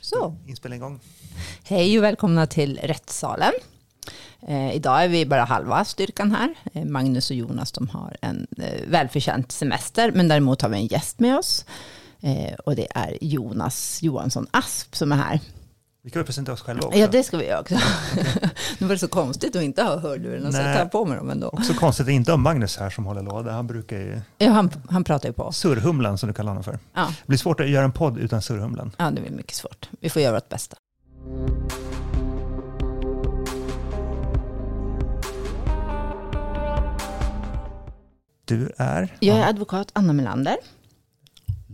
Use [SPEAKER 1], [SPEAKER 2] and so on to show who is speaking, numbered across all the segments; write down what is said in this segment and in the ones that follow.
[SPEAKER 1] Så.
[SPEAKER 2] Inspelning igång.
[SPEAKER 1] Hej och välkomna till Rättssalen. Eh, idag är vi bara halva styrkan här. Eh, Magnus och Jonas de har en eh, välförtjänt semester, men däremot har vi en gäst med oss. Eh, och det är Jonas Johansson Asp som är här.
[SPEAKER 2] Vi kan väl presentera oss själva också.
[SPEAKER 1] Ja, det ska vi göra också. nu var det så konstigt att inte ha hörlurarna, så jag tar på mig dem ändå.
[SPEAKER 2] Också konstigt att inte ha Magnus här som håller låda. Han brukar ju...
[SPEAKER 1] Ja, han, han pratar ju på.
[SPEAKER 2] Surrhumlan som du kallar honom för.
[SPEAKER 1] Ja,
[SPEAKER 2] Det blir svårt att göra en podd utan surrhumlan.
[SPEAKER 1] ja, det blir mycket svårt. Vi får göra vårt bästa.
[SPEAKER 2] Du är
[SPEAKER 1] Jag är advokat Anna Melander.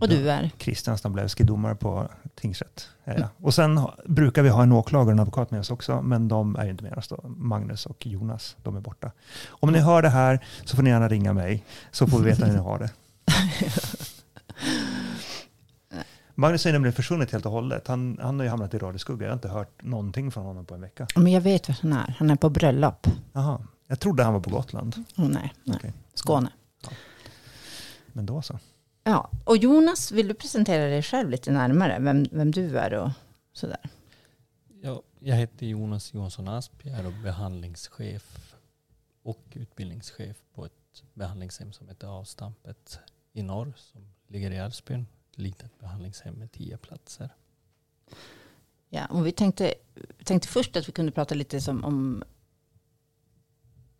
[SPEAKER 1] Och du är?
[SPEAKER 2] Christian Stablewski, domare på tingsrätt. Jag. Och sen brukar vi ha en åklagare och en advokat med oss också, men de är inte med oss då. Magnus och Jonas, de är borta. Om ni hör det här så får ni gärna ringa mig, så får vi veta hur ni har det. Magnus är nämligen försvunnit helt och hållet. Han, han har ju hamnat i radioskugga. Jag har inte hört någonting från honom på en vecka.
[SPEAKER 1] Men jag vet var han är. Han är på bröllop.
[SPEAKER 2] Jaha, jag trodde han var på Gotland.
[SPEAKER 1] Oh, nej, nej.
[SPEAKER 2] Okej.
[SPEAKER 1] Skåne.
[SPEAKER 2] Men då så.
[SPEAKER 1] Ja, och Jonas, vill du presentera dig själv lite närmare? Vem, vem du är och sådär.
[SPEAKER 3] Ja, jag heter Jonas Johansson Asp. Jag är behandlingschef och utbildningschef på ett behandlingshem som heter Avstampet i norr som ligger i Älvsbyn. Ett litet behandlingshem med tio platser.
[SPEAKER 1] Ja, och vi tänkte, tänkte först att vi kunde prata lite som om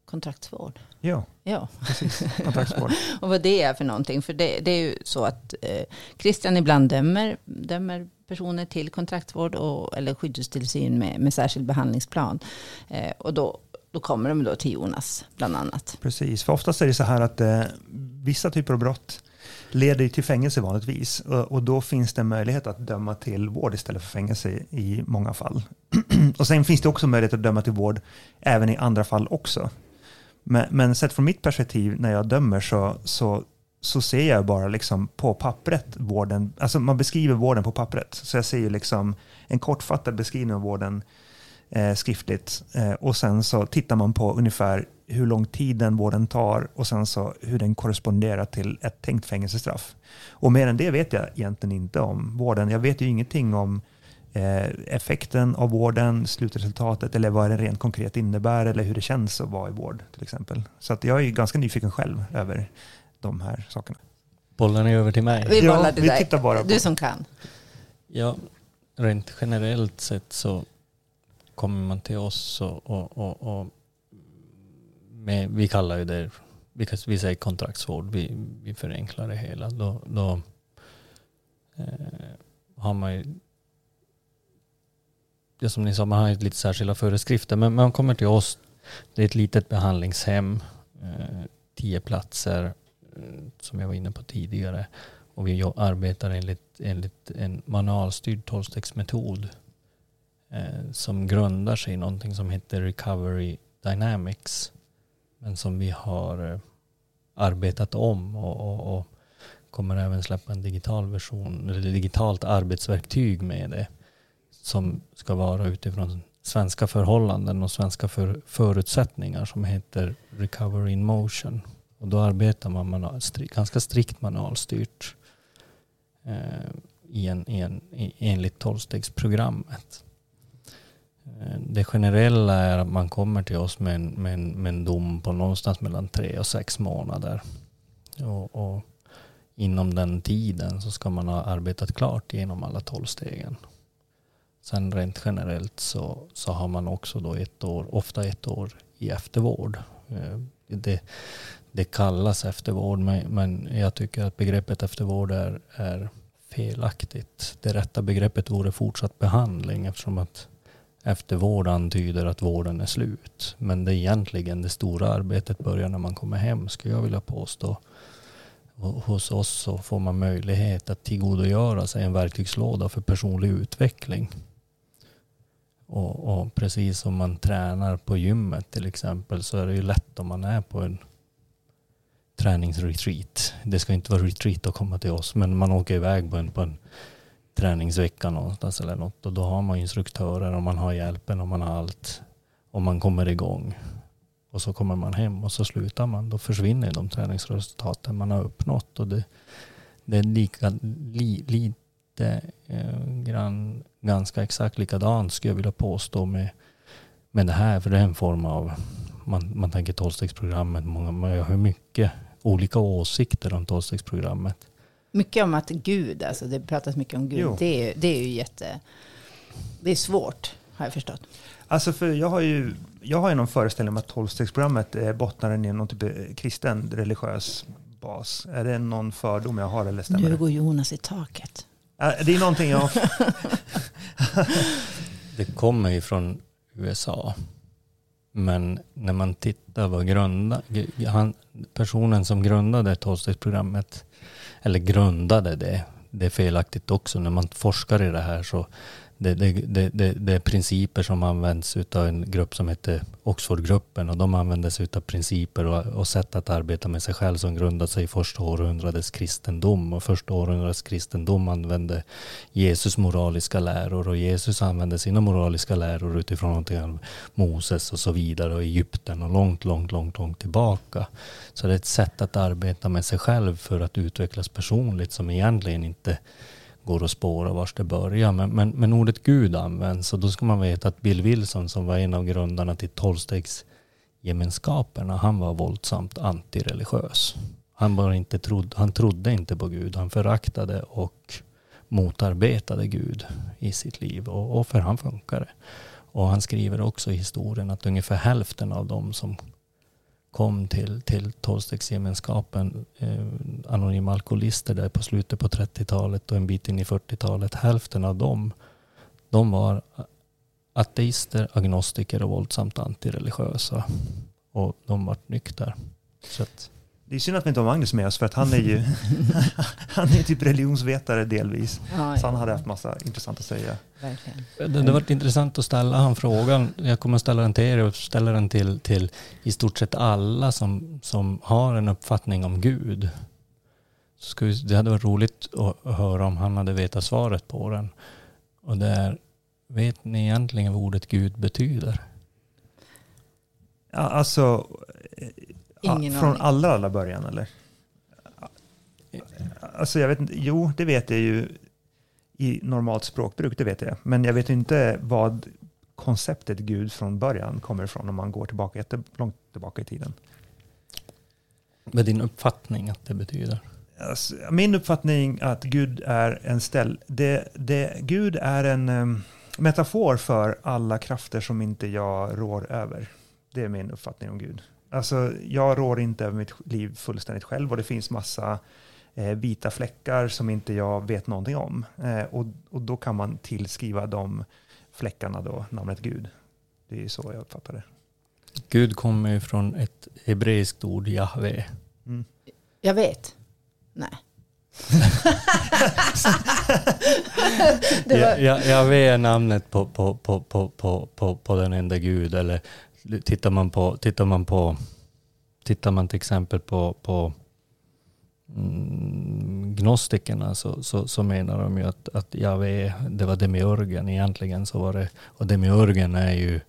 [SPEAKER 1] kontraktsvård.
[SPEAKER 2] Ja,
[SPEAKER 1] Ja,
[SPEAKER 2] precis. Kontraktsvård.
[SPEAKER 1] och vad det är för någonting. För det, det är ju så att eh, Christian ibland dömer, dömer personer till kontraktsvård och, eller skyddstillsyn med, med särskild behandlingsplan. Eh, och då, då kommer de då till Jonas bland annat.
[SPEAKER 2] Precis, för oftast är det så här att eh, vissa typer av brott leder till fängelse vanligtvis. Och, och då finns det möjlighet att döma till vård istället för fängelse i många fall. och sen finns det också möjlighet att döma till vård även i andra fall också. Men, men sett från mitt perspektiv när jag dömer så, så, så ser jag bara liksom på pappret vården, alltså man beskriver vården på pappret. Så jag ser ju liksom en kortfattad beskrivning av vården eh, skriftligt. Eh, och sen så tittar man på ungefär hur lång tid den vården tar och sen så hur den korresponderar till ett tänkt fängelsestraff. Och mer än det vet jag egentligen inte om vården. Jag vet ju ingenting om eh, effekten av vården, slutresultatet eller vad det rent konkret innebär eller hur det känns att vara i vård till exempel. Så att jag är ju ganska nyfiken själv över de här sakerna.
[SPEAKER 3] Bollen är över till mig.
[SPEAKER 1] Vi
[SPEAKER 2] Ja,
[SPEAKER 1] bollar till
[SPEAKER 2] vi
[SPEAKER 1] dig.
[SPEAKER 2] tittar bara på-
[SPEAKER 1] Du som kan.
[SPEAKER 3] Ja, rent generellt sett så kommer man till oss och, och, och, och med, vi kallar ju det, vi säger kontraktsvård, vi, vi förenklar det hela. Då, då eh, har man ju, det som ni sa, man har ju lite särskilda föreskrifter, men man kommer till oss, det är ett litet behandlingshem, eh, tio platser, eh, som jag var inne på tidigare. Och vi arbetar enligt, enligt en manualstyrd tolvstegsmetod eh, som grundar sig i någonting som heter Recovery Dynamics. Men som vi har eh, arbetat om och, och, och kommer även släppa en digital version, eller digitalt arbetsverktyg med det. Som ska vara utifrån svenska förhållanden och svenska för, förutsättningar som heter Recovery in Motion. Och då arbetar man manual, stri, ganska strikt manualstyrt eh, i en, i en, i, enligt tolvstegsprogrammet. Eh, det generella är att man kommer till oss med en, med en, med en dom på någonstans mellan tre och sex månader. Och, och inom den tiden så ska man ha arbetat klart genom alla tolv stegen. Sen rent generellt så, så har man också då ett år, ofta ett år i eftervård. Eh, det, det kallas eftervård men, men jag tycker att begreppet eftervård är, är felaktigt. Det rätta begreppet vore fortsatt behandling eftersom att eftervård antyder att vården är slut. Men det är egentligen det stora arbetet börjar när man kommer hem skulle jag vilja påstå. Hos oss så får man möjlighet att tillgodogöra sig en verktygslåda för personlig utveckling. Och, och precis som man tränar på gymmet till exempel så är det ju lätt om man är på en träningsretreat. Det ska inte vara retreat att komma till oss men man åker iväg på en, på en träningsvecka någonstans eller något och då har man instruktörer och man har hjälpen och man har allt och man kommer igång. Och så kommer man hem och så slutar man. Då försvinner de träningsresultaten man har uppnått. Och det, det är lika, li, lite eh, grann ganska exakt likadant skulle jag vilja påstå med, med det här. För det är en form av, man, man tänker tolvstegsprogrammet, många, man har mycket olika åsikter om tolvstegsprogrammet.
[SPEAKER 1] Mycket om att Gud, alltså det pratas mycket om Gud, det är, det är ju jätte, det är svårt har jag förstått.
[SPEAKER 2] Alltså för jag har ju, jag har ju någon föreställning om att tolvstegsprogrammet bottnar i någon typ kristen religiös bas. Är det någon fördom jag har eller stämmer
[SPEAKER 1] Nu går Jonas i taket.
[SPEAKER 2] Det är någonting jag...
[SPEAKER 3] det kommer ju från USA. Men när man tittar vad grunda, han, personen som grundade tolvstegsprogrammet, eller grundade det, det är felaktigt också. När man forskar i det här så det, det, det, det, är principer som används av en grupp som heter Oxfordgruppen och de använder sig av principer och, och sätt att arbeta med sig själv som grundar sig i första århundradets kristendom och första århundradets kristendom använde Jesus moraliska läror och Jesus använde sina moraliska läror utifrån någonting av Moses och så vidare och Egypten och långt, långt, långt, långt tillbaka. Så det är ett sätt att arbeta med sig själv för att utvecklas personligt som egentligen inte går att spåra var det börjar. Men, men, men, ordet Gud används och då ska man veta att Bill Wilson som var en av grundarna till tolvstegsgemenskaperna, han var våldsamt antireligiös. Han, bara inte trod, han trodde inte på Gud, han föraktade och motarbetade Gud i sitt liv och, och för han funkade. Och han skriver också i historien att ungefär hälften av dem som kom till, till tolvstegsgemenskapen, eh, anonyma alkoholister där på slutet på 30-talet och en bit in i 40-talet. Hälften av dem, de var ateister, agnostiker och våldsamt antireligiösa. Och de var nykter. Så att,
[SPEAKER 2] det är synd att vi inte har Magnus med oss för att han är ju han är typ religionsvetare delvis. Ja, så han hade haft massa intressant att säga.
[SPEAKER 3] Verkligen. Det, har varit intressant att ställa han frågan. Jag kommer att ställa den till er och ställa den till, till i stort sett alla som, som har en uppfattning om Gud. Så det hade varit roligt att höra om han hade vetat svaret på den. Och det är, vet ni egentligen vad ordet Gud betyder?
[SPEAKER 2] Ja, alltså Ingen ja, från allra, allra början eller? Alltså jag vet inte, jo det vet jag ju i normalt språkbruk, det vet jag. Men jag vet inte vad konceptet Gud från början kommer ifrån om man går tillbaka jättelångt tillbaka i tiden.
[SPEAKER 3] Är din uppfattning att det betyder?
[SPEAKER 2] Alltså, min uppfattning att Gud är en ställ... Det, det, Gud är en um, metafor för alla krafter som inte jag rår över. Det är min uppfattning om Gud. Alltså, jag rår inte över mitt liv fullständigt själv och det finns massa eh, vita fläckar som inte jag vet någonting om. Eh, och, och då kan man tillskriva de fläckarna då namnet Gud. Det är så jag uppfattar det.
[SPEAKER 3] Gud kommer ju från ett hebreiskt ord, Jahve. Mm.
[SPEAKER 1] Jag vet. Nej.
[SPEAKER 3] var... jag, jag, är namnet på, på, på, på, på, på, den enda Gud. Eller tittar man på, tittar man på, tittar man till exempel på, på mm, gnostikerna så, så, så, menar de ju att, att Jave, det var demiurgen egentligen. Så var det, och demiurgen är ju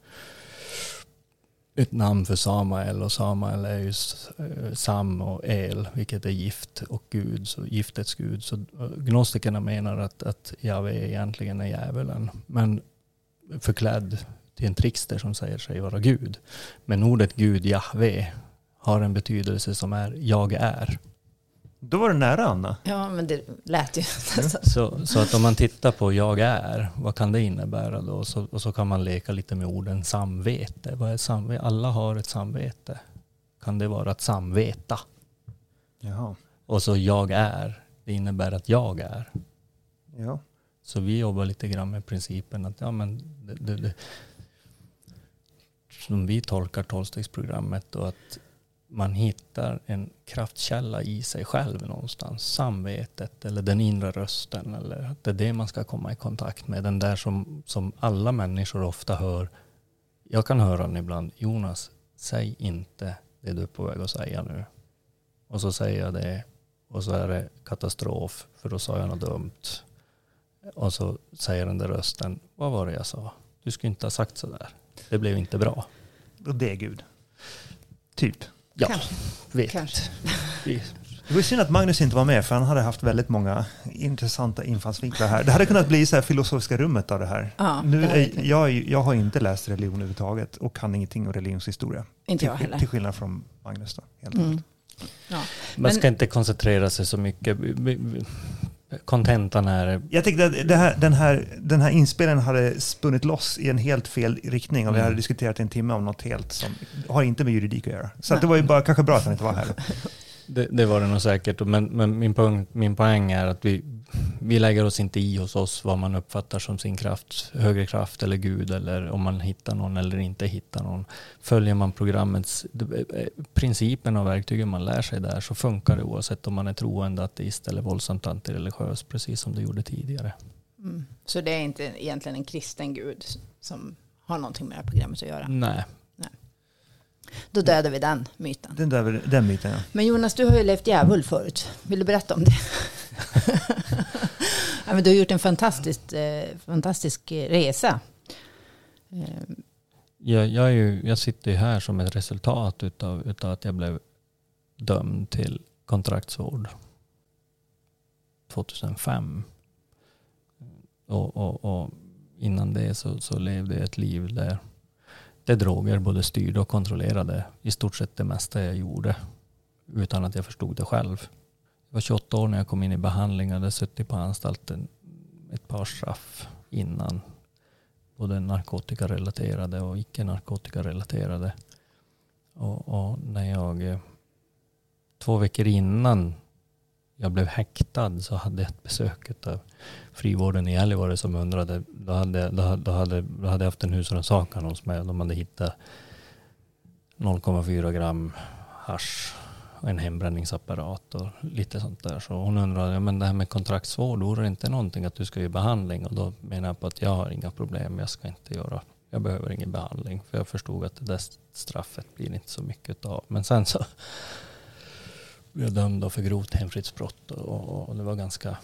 [SPEAKER 3] ett namn för Samael och Samael är ju eh, Sam och El, vilket är gift och Gud, så giftets Gud. Så eh, gnostikerna menar att, att Jave egentligen är djävulen, men förklädd till en trickster som säger sig vara Gud. Men ordet Gud, Jahve, har en betydelse som är jag är.
[SPEAKER 2] Då var det nära Anna.
[SPEAKER 1] Ja, men det lät ju.
[SPEAKER 3] så, så att om man tittar på jag är, vad kan det innebära då? Så, och så kan man leka lite med orden samvete. Vad är samvete? Alla har ett samvete. Kan det vara att samveta?
[SPEAKER 2] Jaha.
[SPEAKER 3] Och så jag är, det innebär att jag är.
[SPEAKER 2] Ja.
[SPEAKER 3] Så vi jobbar lite grann med principen att ja, men det, det, det, som vi tolkar tolvstegsprogrammet och att man hittar en kraftkälla i sig själv någonstans. Samvetet eller den inre rösten. Eller att det är det man ska komma i kontakt med. Den där som, som alla människor ofta hör. Jag kan höra den ibland. Jonas, säg inte det du är på väg att säga nu. Och så säger jag det. Och så är det katastrof. För då sa jag något dumt. Och så säger den där rösten. Vad var det jag sa? Du skulle inte ha sagt sådär. Det blev inte bra.
[SPEAKER 2] Och det är Gud. Typ.
[SPEAKER 3] Ja, Kanske. vet.
[SPEAKER 1] Kanske.
[SPEAKER 3] Vi,
[SPEAKER 2] Det var synd att Magnus inte var med, för han hade haft väldigt många intressanta infallsvinklar här. Det hade kunnat bli så här filosofiska rummet av det här.
[SPEAKER 1] Ja,
[SPEAKER 2] nu
[SPEAKER 1] det
[SPEAKER 2] är, jag, jag har inte läst religion överhuvudtaget och kan ingenting om religionshistoria.
[SPEAKER 1] Inte jag heller.
[SPEAKER 2] till skillnad från Magnus. Då, helt
[SPEAKER 1] Mm. Ja.
[SPEAKER 3] Man ska inte koncentrera sig så mycket. Kontentan är...
[SPEAKER 2] Jag tyckte att det här, den, här, den här inspelningen hade spunnit loss i en helt fel riktning och vi
[SPEAKER 3] Mm.
[SPEAKER 2] hade diskuterat en timme om något helt som har inte med juridik att göra. Så att det var ju bara kanske bra att han inte var här.
[SPEAKER 3] Det, det var det nog säkert. Men, men min, poäng, min poäng är att vi, vi lägger oss inte i hos oss vad man uppfattar som sin kraft, högre kraft eller Gud eller om man hittar någon eller inte hittar någon. Följer man programmets principen och verktygen man lär sig där så funkar det oavsett om man är troende, ateist eller våldsamt antireligiös, precis som det gjorde tidigare.
[SPEAKER 1] Mm. Så det är inte egentligen en kristen gud som har någonting med det här programmet att göra.
[SPEAKER 3] Nej.
[SPEAKER 1] Då dödar vi den myten.
[SPEAKER 2] Den, där, den biten ja.
[SPEAKER 1] Men Jonas, du har ju levt djävul förut. Vill du berätta om det? ja, men du har gjort en fantastisk, eh, fantastisk resa. Eh,
[SPEAKER 3] Jag, jag, är ju, jag sitter ju här som ett resultat utav, utav att jag blev dömd till kontraktsvård 2005. Och, och, och innan det så, så levde jag ett liv där, där droger både styrde och kontrollerade i stort sett det mesta jag gjorde. Utan att jag förstod det själv. Jag var 28 år när jag kom in i behandling och hade suttit på anstalten ett par straff innan både narkotikarelaterade och icke narkotikarelaterade. Och, och när jag eh, två veckor innan jag blev häktad så hade jag ett besök av frivården i Gällivare som undrade, då hade, då, hade- då hade, då hade jag haft en husrannsakan hos mig och de hade hittat 0,4 gram hasch och en hembränningsapparat och lite sånt där. Så hon undrade, ja, men det här med kontraktsvård, vore det inte någonting att du ska ge behandling? Och då menar jag på att jag har inga problem, jag ska inte göra, jag behöver ingen behandling. För jag förstod att det där straffet blir inte så mycket av. Men sen så blev jag dömd för grovt hemfridsbrott och, och det var ganska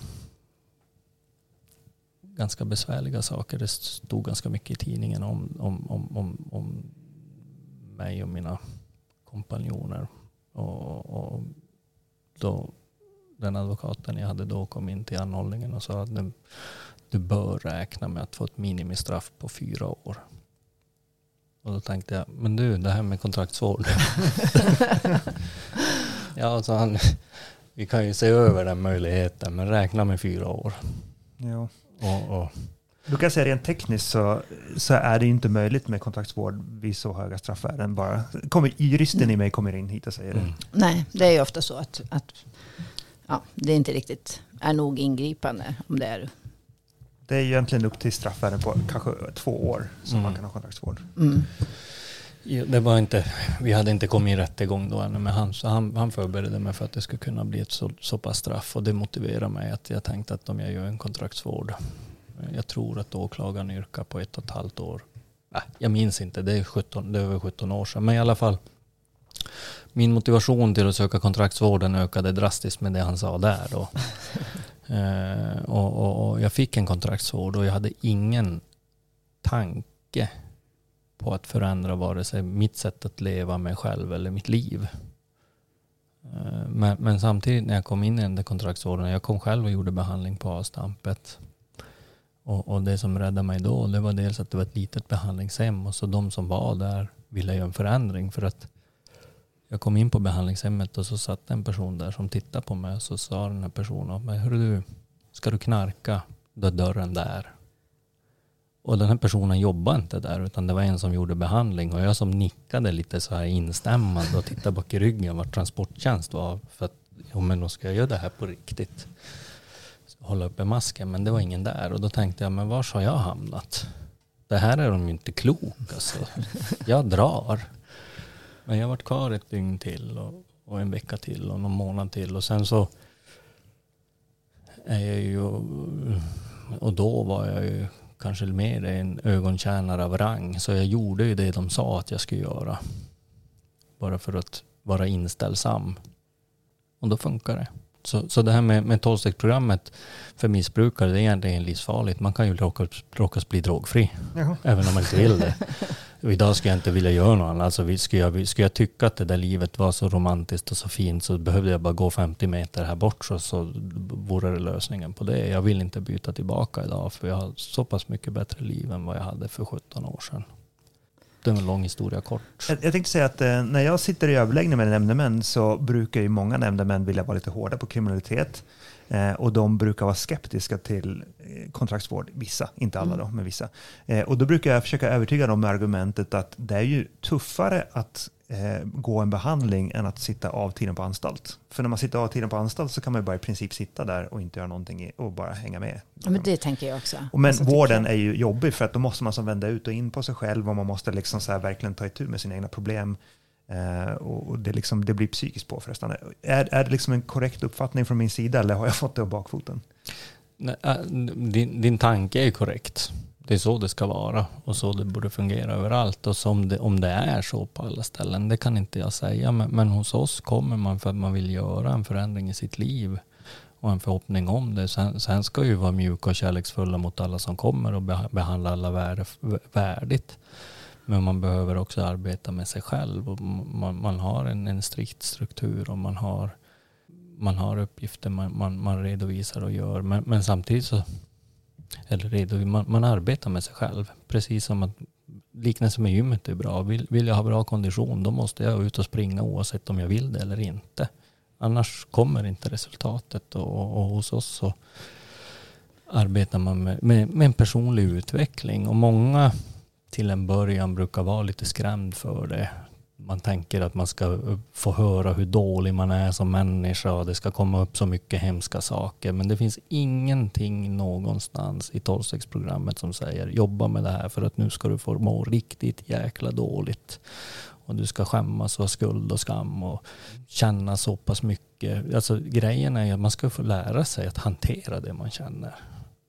[SPEAKER 3] ganska besvärliga saker. Det stod ganska mycket i tidningen om, om, om, om, om mig och mina kompanjoner. Och, och då, den advokaten jag hade då kom in till anhållningen och sa att du, du bör räkna med att få ett minimistraff på fyra år. Och då tänkte jag, men du, det här med kontraktsvård. ja, så han, vi kan ju se över den möjligheten, men räkna med fyra år.
[SPEAKER 2] ja.
[SPEAKER 3] Och, och,
[SPEAKER 2] Då kan säga rent tekniskt så, så är det inte möjligt med kontraktsvård vid så höga straffvärden bara. Kommer, juristen i mig kommer in hit och säger det.
[SPEAKER 3] mm.
[SPEAKER 1] nej, det är ju ofta så att, att ja, det inte riktigt är nog ingripande om det är.
[SPEAKER 2] Det är egentligen upp till straffvärden på kanske två år som
[SPEAKER 3] Mm.
[SPEAKER 2] man kan ha kontraktsvård.
[SPEAKER 1] Mm.
[SPEAKER 3] Det var inte, vi hade inte kommit i rättegång då ännu med han, så han, han förberedde mig för att det skulle kunna bli ett så, så pass straff och det motiverade mig att jag tänkte att om jag gör en kontraktsvård, jag tror att åklagaren yrkar på ett och ett halvt år. Nej, jag minns inte, det är, 17, det är över 17 år sedan, men i alla fall min motivation till att söka kontraktsvården ökade drastiskt med det han sa där då. eh, och, och, och jag fick en kontraktsvård och jag hade ingen tanke på att förändra vare sig mitt sätt att leva mig själv eller mitt liv. Eh, men, men samtidigt när jag kom in i den där kontraktsvården, jag kom själv och gjorde behandling på avstampet. Och, och det som räddade mig då, det var dels att det var ett litet behandlingshem och så de som var där ville göra en förändring för att jag kom in på behandlingshemmet och så satt en person där som tittade på mig och så sa den här personen, men hörru du, ska du knarka, då är dörren där. Och den här personen jobbade inte där utan det var en som gjorde behandling och jag som nickade lite så här instämmande och tittade bak i ryggen vart Transporttjänst var. För att, jo men då ska jag göra det här på riktigt. Så hålla uppe masken men det var ingen där och då tänkte jag, men var har jag hamnat? Det här är de ju inte klok alltså. Jag drar. Men jag varit kvar ett dygn till och, och en vecka till och någon månad till och sen så är jag ju, och då var jag ju kanske mer en ögontjänare av rang. Så jag gjorde ju det de sa att jag skulle göra. Bara för att vara inställsam. Och då funkar det. Så, så det här med, med tolvstegsprogrammet för missbrukare, det är egentligen livsfarligt. Man kan ju råkas, råkas bli drogfri,
[SPEAKER 2] Jaha.
[SPEAKER 3] även om man inte vill det. Och idag skulle jag inte vilja göra något annat. Alltså, skulle, jag, skulle jag tycka att det där livet var så romantiskt och så fint så behövde jag bara gå 50 meter här bort så, så vore det lösningen på det. Jag vill inte byta tillbaka idag för jag har så pass mycket bättre liv än vad jag hade för 17 år sedan. Det är en lång historia kort.
[SPEAKER 2] Jag, jag tänkte säga att eh, när jag sitter i överläggning med nämndemän så brukar ju många nämndemän vilja vara lite hårda på kriminalitet. Eh, och de brukar vara skeptiska till eh, kontraktsvård, vissa, inte alla mm. då, men vissa. Eh, och då brukar jag försöka övertyga dem med argumentet att det är ju tuffare att eh, gå en behandling än att sitta av tiden på anstalt. För när man sitter av tiden på anstalt så kan man ju bara i princip sitta där och inte göra någonting och bara hänga med.
[SPEAKER 1] Ja, men det tänker jag också.
[SPEAKER 2] Och men alltså, vården är ju jobbig för att då måste man som vända ut och in på sig själv och man måste liksom så verkligen ta itu med sina egna problem. Eh, och det, liksom, det, blir psykiskt påfrestande. Är, är det liksom en korrekt uppfattning från min sida eller har jag fått det av bakfoten?
[SPEAKER 3] Äh, din, din tanke är korrekt. Det är så det ska vara och så det borde fungera överallt. Och som det, om det är så på alla ställen, det kan inte jag säga. Men, men, hos oss kommer man för att man vill göra en förändring i sitt liv och en förhoppning om det. Sen, sen ska ju vara mjuka och kärleksfulla mot alla som kommer och behandla alla värde, värdigt. Men man behöver också arbeta med sig själv och man, man har en, en strikt struktur och man har, man har uppgifter man, man, man redovisar och gör. Men, men samtidigt så, eller redo. man, man arbetar med sig själv. Precis som att liknelsen med gymmet är bra. Vill, vill jag ha bra kondition då måste jag ut och springa oavsett om jag vill det eller inte. Annars kommer inte resultatet och, och hos oss så arbetar man med, med, med en personlig utveckling och många till en början brukar vara lite skrämd för det. Man tänker att man ska få höra hur dålig man är som människa och det ska komma upp så mycket hemska saker. Men det finns ingenting någonstans i tolvstegsprogrammet som säger jobba med det här för att nu ska du få må riktigt jäkla dåligt. Och du ska skämmas och ha skuld och skam och känna så pass mycket. Alltså grejen är att man ska få lära sig att hantera det man känner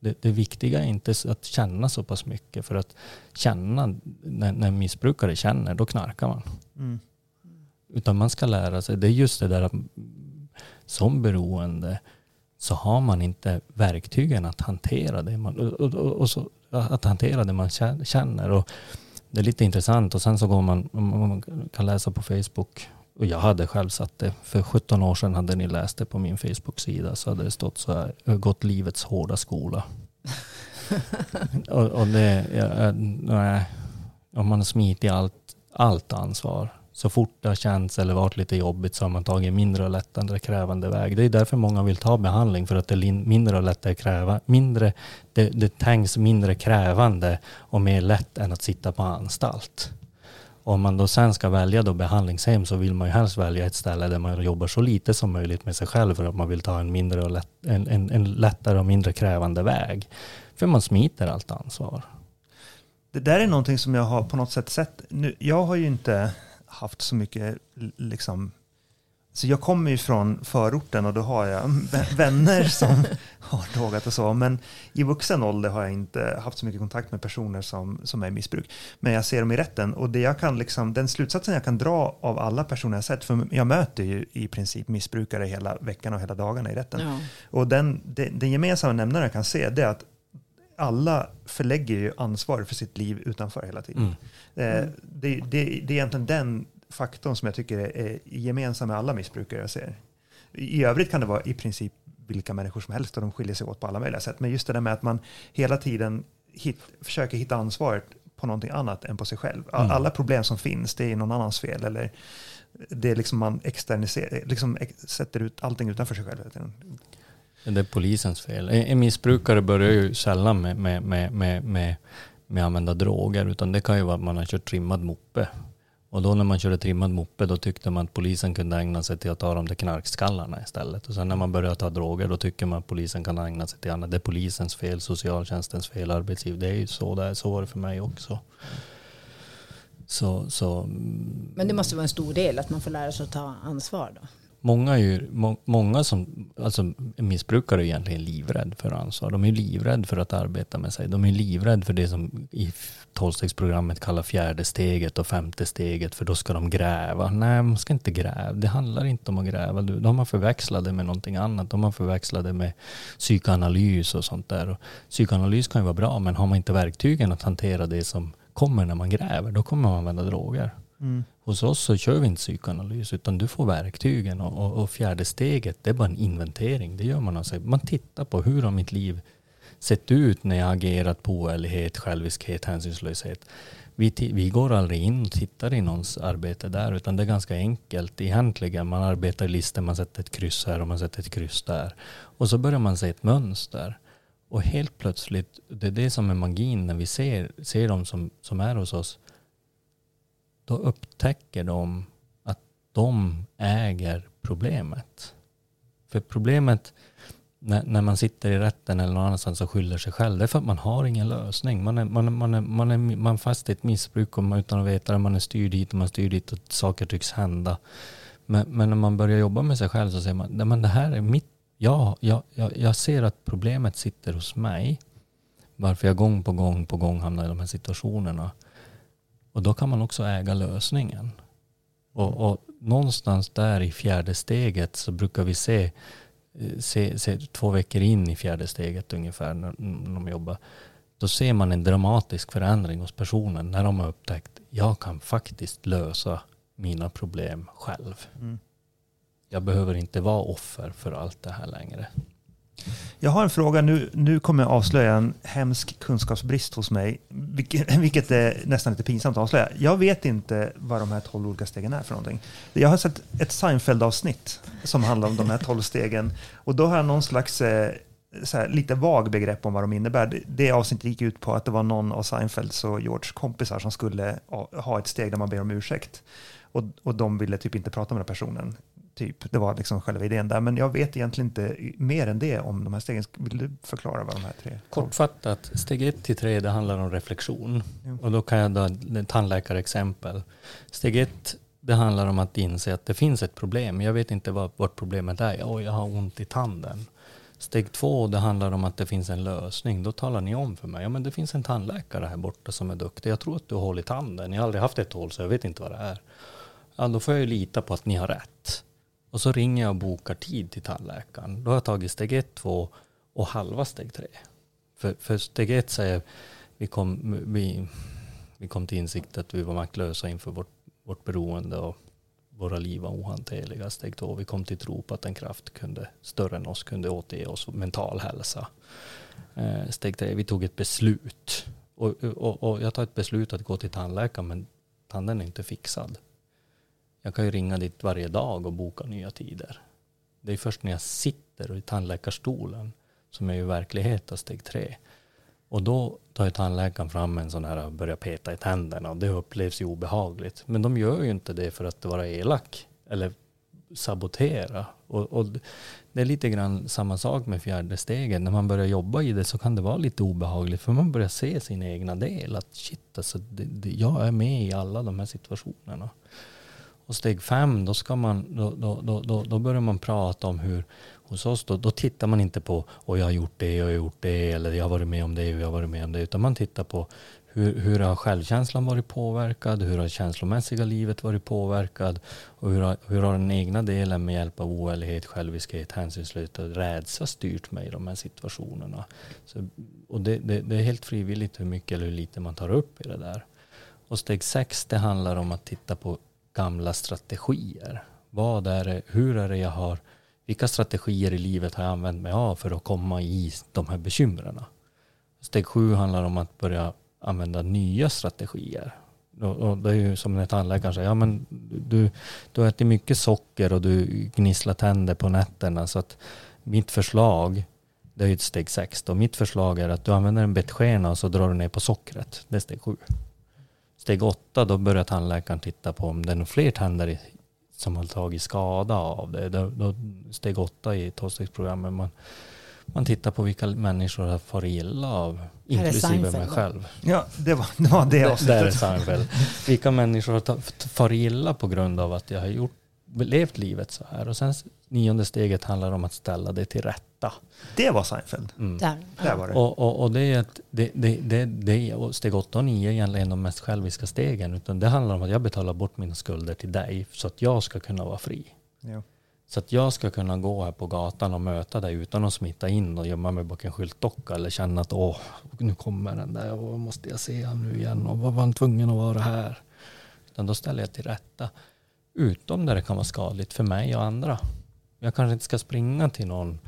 [SPEAKER 3] det, det, viktiga är inte att känna så pass mycket. För att känna, när, när missbrukare känner, då knarkar man. Mm. Utan man ska lära sig, det är just det där att som beroende så har man inte verktygen att hantera det man, och, och, och så, att hantera det man känner. Och det är lite intressant och sen så går man, man kan läsa på Facebook och jag hade själv satt det. För 17 år sedan hade ni läst det på min Facebook-sida. Så hade det stått så här, gått livets hårda skola. och, och, det, ja, nej, om man har smitit allt, allt ansvar. Så fort det har känts eller varit lite jobbigt så har man tagit mindre och lättare krävande väg. Det är därför många vill ta behandling, för att det är mindre och lättare kräva, mindre, det, det tänks mindre krävande och mer lätt än att sitta på anstalt. Om man då sen ska välja då behandlingshem så vill man ju helst välja ett ställe där man jobbar så lite som möjligt med sig själv för att man vill ta en, mindre och lätt, en, en, en lättare och mindre krävande väg. För man smiter allt ansvar.
[SPEAKER 2] Det där är någonting som jag har på något sätt sett. Nu, jag har ju inte haft så mycket liksom, så jag kommer ju från förorten och då har jag vänner som har drogat och så. Men i vuxen ålder har jag inte haft så mycket kontakt med personer som, som är i missbruk. Men jag ser dem i rätten och det jag kan liksom, den slutsatsen jag kan dra av alla personer jag sett, för jag möter ju i princip missbrukare hela veckan och hela dagarna i rätten. Ja. Och den, den, den gemensamma nämnaren jag kan se det är att alla förlägger ju ansvar för sitt liv utanför hela tiden. Mm. Eh, det, det, det är egentligen den faktorn som jag tycker är gemensam med alla missbrukare jag ser. I övrigt kan det vara i princip vilka människor som helst och de skiljer sig åt på alla möjliga sätt. Men just det där med att man hela tiden hit, försöker hitta ansvaret på någonting annat än på sig själv. Mm. Alla problem som finns, det är någon annans fel. Eller det är liksom man externiserar, liksom sätter ut allting utanför sig själv.
[SPEAKER 3] Det är polisens fel. En missbrukare börjar ju sällan med, med, med, med, med, med använda droger, utan det kan ju vara att man har kört trimmad moppe och då när man körde trimmad moppe då tyckte man att polisen kunde ägna sig till att ta de där knarkskallarna istället. Och sen när man börjar ta droger då tycker man att polisen kan ägna sig till annat. Det är polisens fel, socialtjänstens fel, arbetsgiv. Det är ju så det är. Så var det för mig också. Så, så,
[SPEAKER 1] Men det måste vara en stor del att man får lära sig att ta ansvar då?
[SPEAKER 3] Många, är ju, må, många som alltså, missbrukare är egentligen livrädd för ansvar. De är livrädda för att arbeta med sig. De är livrädda för det som i tolvstegsprogrammet kallar fjärde steget och femte steget för då ska de gräva. Nej, man ska inte gräva. Det handlar inte om att gräva. De har förväxlat det med någonting annat. De har förväxlat det med psykoanalys och sånt där. Och psykoanalys kan ju vara bra men har man inte verktygen att hantera det som kommer när man gräver. Då kommer man använda droger.
[SPEAKER 2] Mm.
[SPEAKER 3] Hos oss så kör vi inte psykoanalys utan du får verktygen och, och, och fjärde steget det är bara en inventering. Det gör man alltså. Man tittar på hur har mitt liv sett ut när jag agerat på oärlighet, själviskhet, hänsynslöshet. Vi, vi går aldrig in och tittar i någons arbete där utan det är ganska enkelt egentligen. Man arbetar i listor, man sätter ett kryss här och man sätter ett kryss där. Och så börjar man se ett mönster. Och helt plötsligt, det är det som är magin när vi ser, ser de som, som är hos oss då upptäcker de att de äger problemet. För problemet när, när man sitter i rätten eller någon annanstans och skyller sig själv, det är för att man har ingen lösning. Man är, man är, man är, man är, man är fast i ett missbruk och man, utan att veta det. Man är styrd hit och man är styrd dit och saker tycks hända. Men, men, när man börjar jobba med sig själv så säger man, men det här är mitt, ja, jag, jag, jag ser att problemet sitter hos mig. Varför jag gång på gång på gång hamnar i de här situationerna. Och då kan man också äga lösningen. Och, och någonstans där i fjärde steget så brukar vi se, eh, se, se två veckor in i fjärde steget ungefär när, när de jobbar. Då ser man en dramatisk förändring hos personen när de har upptäckt jag kan faktiskt lösa mina problem själv. Mm. Jag behöver inte vara offer för allt det här längre.
[SPEAKER 2] Jag har en fråga, nu, nu kommer jag avslöja en hemsk kunskapsbrist hos mig, vilket, vilket är nästan lite pinsamt att avslöja. Jag vet inte vad de här tolv olika stegen är för någonting. Jag har sett ett Seinfeld-avsnitt som handlar om de här tolv stegen och då har jag någon slags eh, här, lite vag begrepp om vad de innebär. Det avsnittet gick ut på att det var någon av Seinfelds och Georges kompisar som skulle ha ett steg där man ber om ursäkt. Och, och de ville typ inte prata med den personen. Typ. Det var liksom själva idén där. Men jag vet egentligen inte mer än det om de här stegen. Vill du förklara vad de här tre
[SPEAKER 3] Kortfattat, steg ett till tre det handlar om reflektion. Ja. Och då kan jag ta ett tandläkarexempel. Steg ett det handlar om att inse att det finns ett problem. Jag vet inte vad, vad problemet är. Oh, jag har ont i tanden. Steg två, det handlar om att det finns en lösning. Då talar ni om för mig, ja men det finns en tandläkare här borta som är duktig. Jag tror att du har hål i tanden. Jag har aldrig haft ett hål så jag vet inte vad det är. Ja, då får jag ju lita på att ni har rätt. Och så ringer jag och bokar tid till tandläkaren. Då har jag tagit steg ett, två och halva steg tre. För, för steg ett säger vi kom, vi, vi kom till insikt att vi var maktlösa inför vårt, vårt beroende och våra liv var ohanterliga. Steg två, vi kom till tro på att en kraft kunde, större än oss kunde återge oss mental hälsa. Eh, steg tre, vi tog ett beslut. Och, och, och jag tar ett beslut att gå till tandläkaren men tanden är inte fixad. Jag kan ju ringa dit varje dag och boka nya tider. Det är först när jag sitter i tandläkarstolen som är i verklighet av steg tre. Och då tar ju tandläkaren fram en sån här och börjar peta i tänderna och det upplevs ju obehagligt. Men de gör ju inte det för att vara elak eller sabotera. Och, och, det är lite grann samma sak med fjärde steget. När man börjar jobba i det så kan det vara lite obehagligt för man börjar se sin egna del. Att shit, alltså, det, det, jag är med i alla de här situationerna. Och steg fem, då, ska man, då, då, då, då börjar man prata om hur, hos oss då, då tittar man inte på och jag har gjort det och jag har gjort det eller jag har varit med om det och jag har varit med om det. Utan man tittar på hur, hur har självkänslan varit påverkad? Hur har känslomässiga livet varit påverkad? Och hur har, hur har den egna delen med hjälp av oärlighet, själviskhet, hänsynslöshet och rädsla styrt mig i de här situationerna? Så, och det, det, det, är helt frivilligt hur mycket eller hur lite man tar upp i det där. Och steg sex, det handlar om att titta på gamla strategier. Vad är det, hur är det jag har, vilka strategier i livet har jag använt mig av för att komma i de här bekymren? Steg sju handlar om att börja använda nya strategier. Och, det är ju som när tandläkaren säger, ja men du, du äter mycket socker och du gnisslar tänder på nätterna så att mitt förslag, det är ju ett steg sex då, mitt förslag är att du använder en bettskena och så drar du ner på sockret. Det är steg sju. Steg åtta, då börjar tandläkaren titta på om det är några fler tänder som har tagit skada av det. Då, då, steg åtta i tolvstegsprogrammet, man, man tittar på vilka människor har farit illa av, inklusive mig själv.
[SPEAKER 2] Ja, det var det, var det
[SPEAKER 3] avsnittet. Där är Seinfeld. Vilka människor har farit illa på grund av att jag har gjort, levt livet så här. Och sen nionde steget handlar om att ställa det till rätta.
[SPEAKER 2] Det var Seinfeld.
[SPEAKER 1] Mm. Där.
[SPEAKER 3] Där var det. Och, och, och, det är ett, det, det, det, det, och steg 8 och 9 är egentligen de mest själviska stegen. Utan det handlar om att jag betalar bort mina skulder till dig så att jag ska kunna vara fri. Ja. Så att jag ska kunna gå här på gatan och möta dig utan att smita in och gömma mig bakom en skyltdocka eller känna att åh, nu kommer den där och måste jag se honom nu igen och vad var han tvungen att vara här? Utan då ställer jag till rätta. Utom där det kan vara skadligt för mig och andra. Jag kanske inte ska springa till någon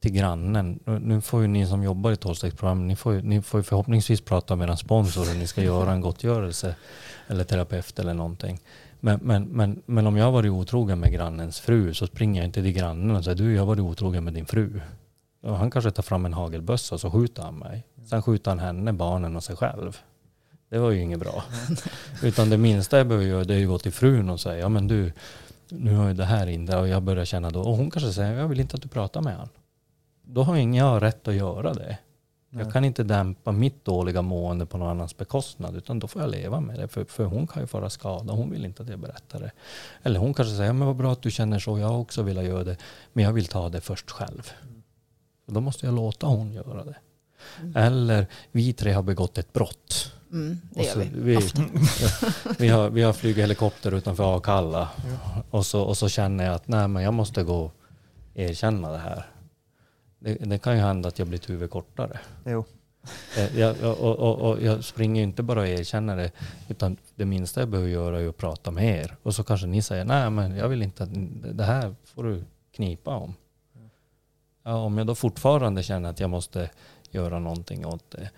[SPEAKER 3] till grannen. Nu får ju ni som jobbar i tolvstegsprogram, ni får, ju, ni får ju förhoppningsvis prata med er sponsor hur ni ska göra en gottgörelse eller terapeut eller någonting. Men, men, men, men om jag har varit otrogen med grannens fru så springer jag inte till grannen och säger du, jag har varit otrogen med din fru. Och han kanske tar fram en hagelbössa och så skjuter han mig. Sen skjuter han henne, barnen och sig själv. Det var ju inget bra. Utan det minsta jag behöver göra det är att gå till frun och säga, ja men du, nu har ju det här in och jag börjar känna då, och hon kanske säger, jag vill inte att du pratar med honom. Då har ingen jag rätt att göra det. Jag kan inte dämpa mitt dåliga mående på någon annans bekostnad, utan då får jag leva med det. För, för hon kan ju fara skada, hon vill inte att jag berättar det. Eller hon kanske säger, men vad bra att du känner så, jag har också velat göra det, men jag vill ta det först själv. Och då måste jag låta hon göra det. Mm. Eller, vi tre har begått ett brott.
[SPEAKER 1] Mm, det gör vi. vi,
[SPEAKER 3] vi, har, vi har flugit helikopter utanför Akalla. Ja. Och, så, och så känner jag att nej, men jag måste gå och erkänna det här. Det, det, kan ju hända att jag blir ett huvud kortare.
[SPEAKER 2] Jo.
[SPEAKER 3] Eh, jag, och, och, och, jag springer inte bara och erkänner det, utan det minsta jag behöver göra är att prata med er. Och så kanske ni säger, nej men jag vill inte, att det här får du knipa om. Ja, om jag då fortfarande känner att jag måste göra någonting åt det,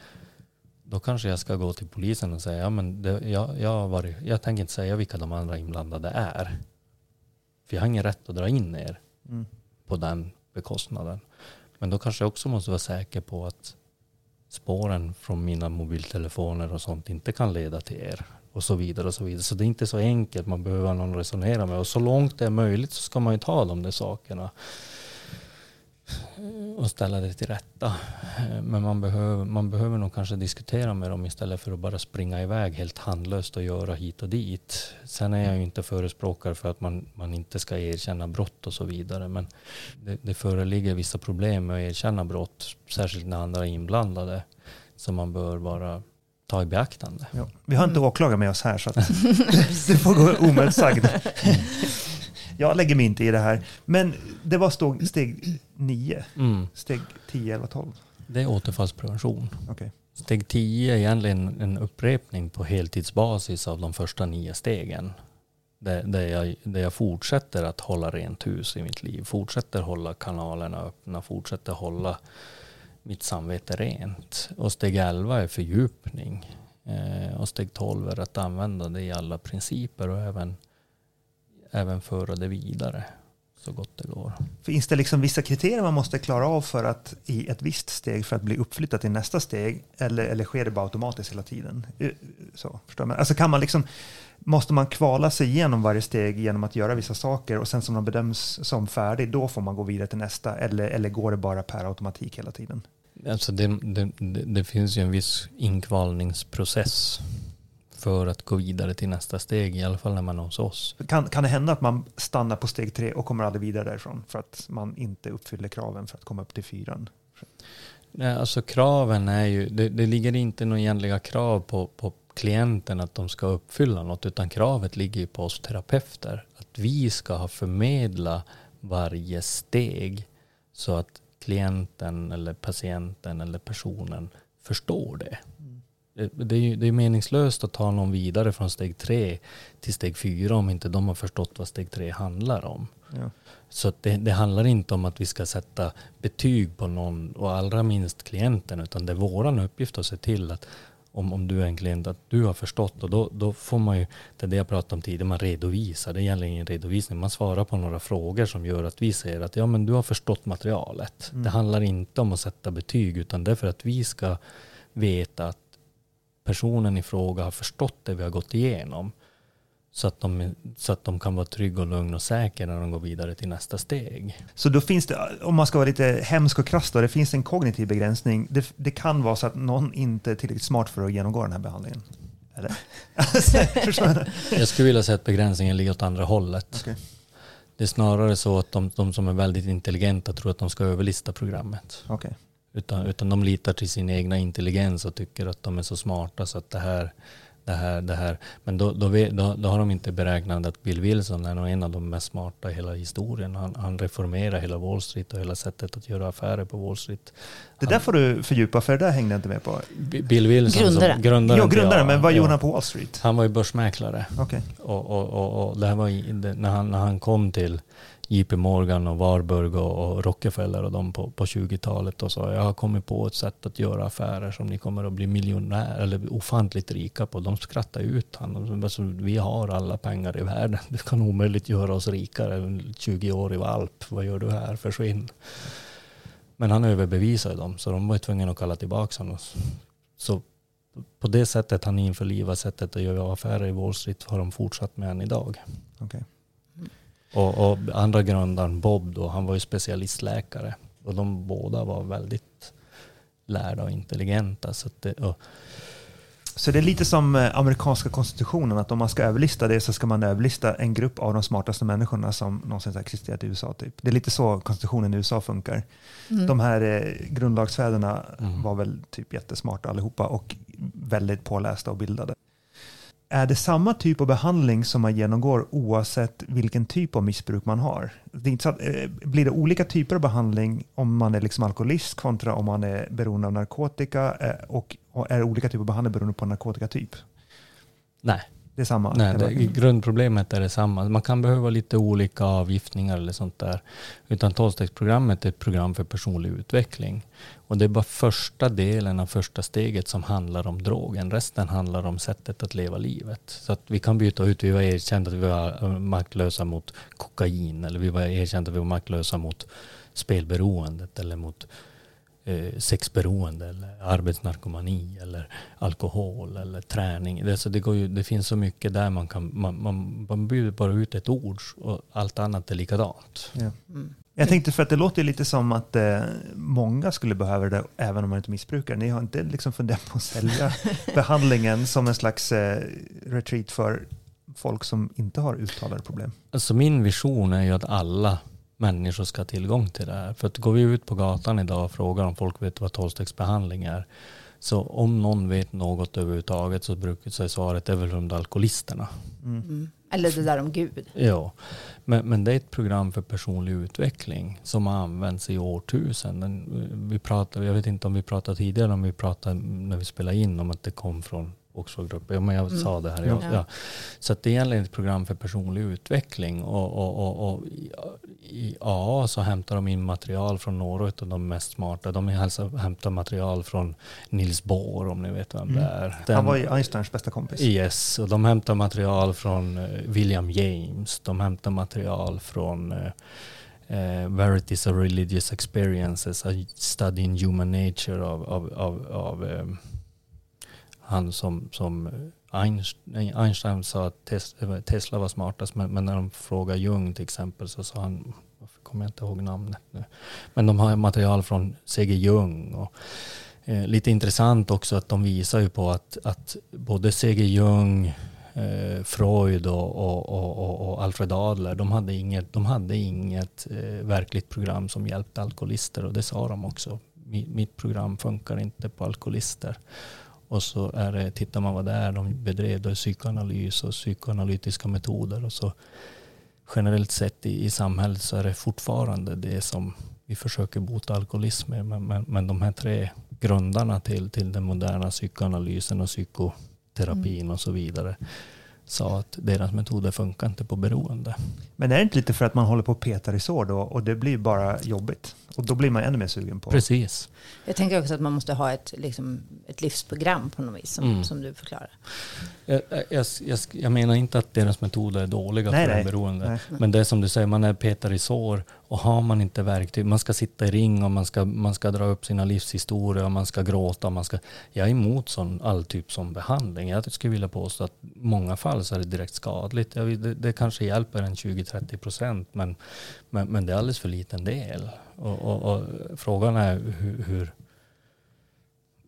[SPEAKER 3] då kanske jag ska gå till polisen och säga, ja men det, jag, jag, varit, jag tänker inte säga vilka de andra inblandade är. För jag har ingen rätt att dra in er mm. på den bekostnaden. Men då kanske jag också måste vara säker på att spåren från mina mobiltelefoner och sånt inte kan leda till er. Och så vidare och så vidare. Så det är inte så enkelt, man behöver någon att resonera med. Och så långt det är möjligt så ska man ju ta de där sakerna och ställa det till rätta. Men man behöver, man behöver nog kanske diskutera med dem istället för att bara springa iväg helt handlöst och göra hit och dit. Sen är jag ju inte förespråkare för att man, man inte ska erkänna brott och så vidare. Men det, det föreligger vissa problem med att erkänna brott, särskilt när andra är inblandade, som man bör bara ta i beaktande.
[SPEAKER 2] Ja, vi har inte åklagare med oss här så att det får gå omotsagd. Jag lägger mig inte i det här. Men det var steg, steg 9, mm. steg 10, 11, 12.
[SPEAKER 3] Det är återfallsprevention.
[SPEAKER 2] Okay.
[SPEAKER 3] Steg 10 är egentligen en upprepning på heltidsbasis av de första nio stegen. Där, där, jag, där jag fortsätter att hålla rent hus i mitt liv. Fortsätter hålla kanalerna öppna. Fortsätter hålla mitt samvete rent. Och steg 11 är fördjupning. Eh, och steg 12 är att använda det i alla principer och även även föra det vidare så gott det går.
[SPEAKER 2] Finns det liksom vissa kriterier man måste klara av för att i ett visst steg för att bli uppflyttad till nästa steg? Eller, eller sker det bara automatiskt hela tiden? Eh, så, förstår man? Alltså kan man liksom, måste man kvala sig igenom varje steg genom att göra vissa saker och sen som de bedöms som färdig, då får man gå vidare till nästa? Eller, eller går det bara per automatik hela tiden?
[SPEAKER 3] Alltså det, det, det finns ju en viss inkvalningsprocess för att gå vidare till nästa steg, i alla fall när man är hos oss.
[SPEAKER 2] Kan, kan det hända att man stannar på steg tre och kommer aldrig vidare därifrån för att man inte uppfyller kraven för att komma upp till fyran?
[SPEAKER 3] Nej, alltså kraven är ju, det, det ligger inte några egentliga krav på, på klienten att de ska uppfylla något, utan kravet ligger ju på oss terapeuter. Att vi ska ha förmedla varje steg så att klienten eller patienten eller personen förstår det. Det är, det är meningslöst att ta någon vidare från steg tre till steg fyra om inte de har förstått vad steg tre handlar om. Ja. Så det, det, handlar inte om att vi ska sätta betyg på någon och allra minst klienten utan det är vår uppgift att se till att om, om du är en klient att du har förstått och då, då får man ju, det är det jag pratade om tidigare, man redovisar. Det gäller ingen redovisning, man svarar på några frågor som gör att vi säger att ja men du har förstått materialet. Mm. Det handlar inte om att sätta betyg utan det är för att vi ska veta att personen i fråga har förstått det vi har gått igenom. Så att, de, så att de kan vara trygga och lugna och säkra när de går vidare till nästa steg.
[SPEAKER 2] Så då finns det, om man ska vara lite hemsk och krass, då, det finns en kognitiv begränsning. Det, det kan vara så att någon inte är tillräckligt smart för att genomgå den här behandlingen. Eller?
[SPEAKER 3] Jag skulle vilja säga att begränsningen ligger åt andra hållet. Okay. Det är snarare så att de, de, som är väldigt intelligenta tror att de ska överlista programmet.
[SPEAKER 2] Okay.
[SPEAKER 3] Utan, utan de litar till sin egna intelligens och tycker att de är så smarta så att det här, det här, det här. Men då, då, då, då, har de inte beräknat att Bill Wilson är nog en av de mest smarta i hela historien. Han, han reformerar hela Wall Street och hela sättet att göra affärer på Wall Street.
[SPEAKER 2] Det där får du fördjupa, för det där hängde jag inte med på.
[SPEAKER 3] Bill Wilson,
[SPEAKER 1] grundare.
[SPEAKER 3] Som, grundaren,
[SPEAKER 2] jo, grundare, men vad ja, gjorde han på Wall Street?
[SPEAKER 3] Han var ju börsmäklare.
[SPEAKER 2] Okay.
[SPEAKER 3] Och, och, och, och det här var när, han, när han kom till JP Morgan och Warburg och, och Rockefeller och de på, på 20-talet och sa jag har kommit på ett sätt att göra affärer som ni kommer att bli miljonär eller ofantligt rika på. De skrattade ut honom. Alltså, vi har alla pengar i världen. Det kan omöjligt göra oss rikare. 20 år i valp. Vad gör du här? Försvinn. Men han överbevisade dem så de var tvungna att kalla tillbaka honom. Så på det sättet han införlivade sättet att göra affärer i Wall Street har de fortsatt med än idag.
[SPEAKER 2] Okay.
[SPEAKER 3] Och, och, andra grundaren Bob då, han var ju specialistläkare. Och de båda var väldigt lärda och intelligenta. Så, det, och
[SPEAKER 2] så det är lite som eh, amerikanska konstitutionen, att om man ska överlista det så ska man överlista en grupp av de smartaste människorna som någonsin har existerat i USA. Typ. Det är lite så konstitutionen i USA funkar. Mm. De här eh, grundlagsfäderna mm. var väl typ jättesmarta allihopa och väldigt pålästa och bildade. Är det samma typ av behandling som man genomgår oavsett vilken typ av missbruk man har? Det är inte så att, eh, blir det olika typer av behandling om man är liksom alkoholist kontra om man är beroende av narkotika? Eh, och, är det olika typer av behandling beroende på narkotikatyp?
[SPEAKER 3] Nej.
[SPEAKER 2] Det är samma?
[SPEAKER 3] Nej, det, grundproblemet är detsamma. Man kan behöva lite olika avgiftningar eller sånt där. Utan tolvstegsprogrammet är ett program för personlig utveckling. Och det är bara första delen av första steget som handlar om drogen. Resten handlar om sättet att leva livet. Så att vi kan byta ut, vi var erkända att vi var eh, maktlösa mot kokain eller vi var erkända att vi var maktlösa mot spelberoendet eller mot eh, sexberoende eller arbetsnarkomani eller alkohol eller träning. Det, så det, går ju, det finns så mycket där man kan, man, man, man bjuder bara ut ett ord och allt annat är likadant.
[SPEAKER 2] Ja. Mm. Jag tänkte för att det låter lite som att eh, många skulle behöva det även om man inte missbrukar. Ni har inte liksom funderat på att sälja behandlingen som en slags eh, retreat för folk som inte har uttalade problem?
[SPEAKER 3] Alltså min vision är ju att alla människor ska ha tillgång till det här. För att går vi ut på gatan idag och frågar om folk vet vad tolvstegsbehandling är. Så om någon vet något överhuvudtaget så brukar så svaret är väl de alkoholisterna.
[SPEAKER 1] Mm. Eller det där om Gud.
[SPEAKER 3] Ja, men, men det är ett program för personlig utveckling som har använts i årtusenden. Vi pratade, jag vet inte om vi pratade tidigare, om vi pratade när vi spelade in om att det kom från Oxfordgruppen. Ja, men jag mm. sa det här. Ja. ja. Så det är egentligen ett program för personlig utveckling. Och, och, och, och i AA så hämtar de in material från några av de mest smarta. De hämtar material från Nils Bohr om ni vet vem mm. det är.
[SPEAKER 2] Den, Han var ju Einsteins bästa kompis.
[SPEAKER 3] Yes, och de hämtar material från uh, William James. De hämtar material från uh, uh, Verities of Religious Experiences, A Study in Human Nature av, av, av, av um, han som, som Einstein, Einstein sa att eh, Tesla var smartast, men, men, när de frågade Jung till exempel så sa han, varför kommer jag inte ihåg namnet nu, men de har material från C.G. Jung. Och, eh, lite intressant också att de visar ju på att, att både C.G. Jung, eh, Freud och, och, och, och, Alfred Adler, de hade inget, de hade inget eh, verkligt program som hjälpte alkoholister och det sa de också. Mitt program funkar inte på alkoholister. Och så är det, tittar man vad det är de bedrev, då är psykoanalys och psykoanalytiska metoder. Och så generellt sett i, i samhället så är det fortfarande det som vi försöker bota alkoholism med. Men, men, men de här tre grundarna till, till den moderna psykoanalysen och psykoterapin mm. och så vidare sa att deras metoder funkar inte på beroende.
[SPEAKER 2] Men är det inte lite för att man håller på att peta i sår då och det blir bara jobbigt? Och då blir man ännu mer sugen på
[SPEAKER 3] Precis.
[SPEAKER 1] Jag tänker också att man måste ha ett, liksom, ett livsprogram på något vis som, mm. som du förklarar.
[SPEAKER 3] Jag, jag, jag, jag, menar inte att deras metoder är dåliga nej, för nej. beroende. Nej. Men det är som du säger, man är petar i sår och har man inte verktyg, man ska sitta i ring och man ska, man ska dra upp sina livshistorier och man ska gråta. Man ska, jag är emot sån, all typ som behandling. Jag skulle vilja påstå att i många fall så är det direkt skadligt. Vill, det, det, kanske hjälper en 20-30 procent men, men, men det är alldeles för liten del. Och, och, och frågan är hur, hur,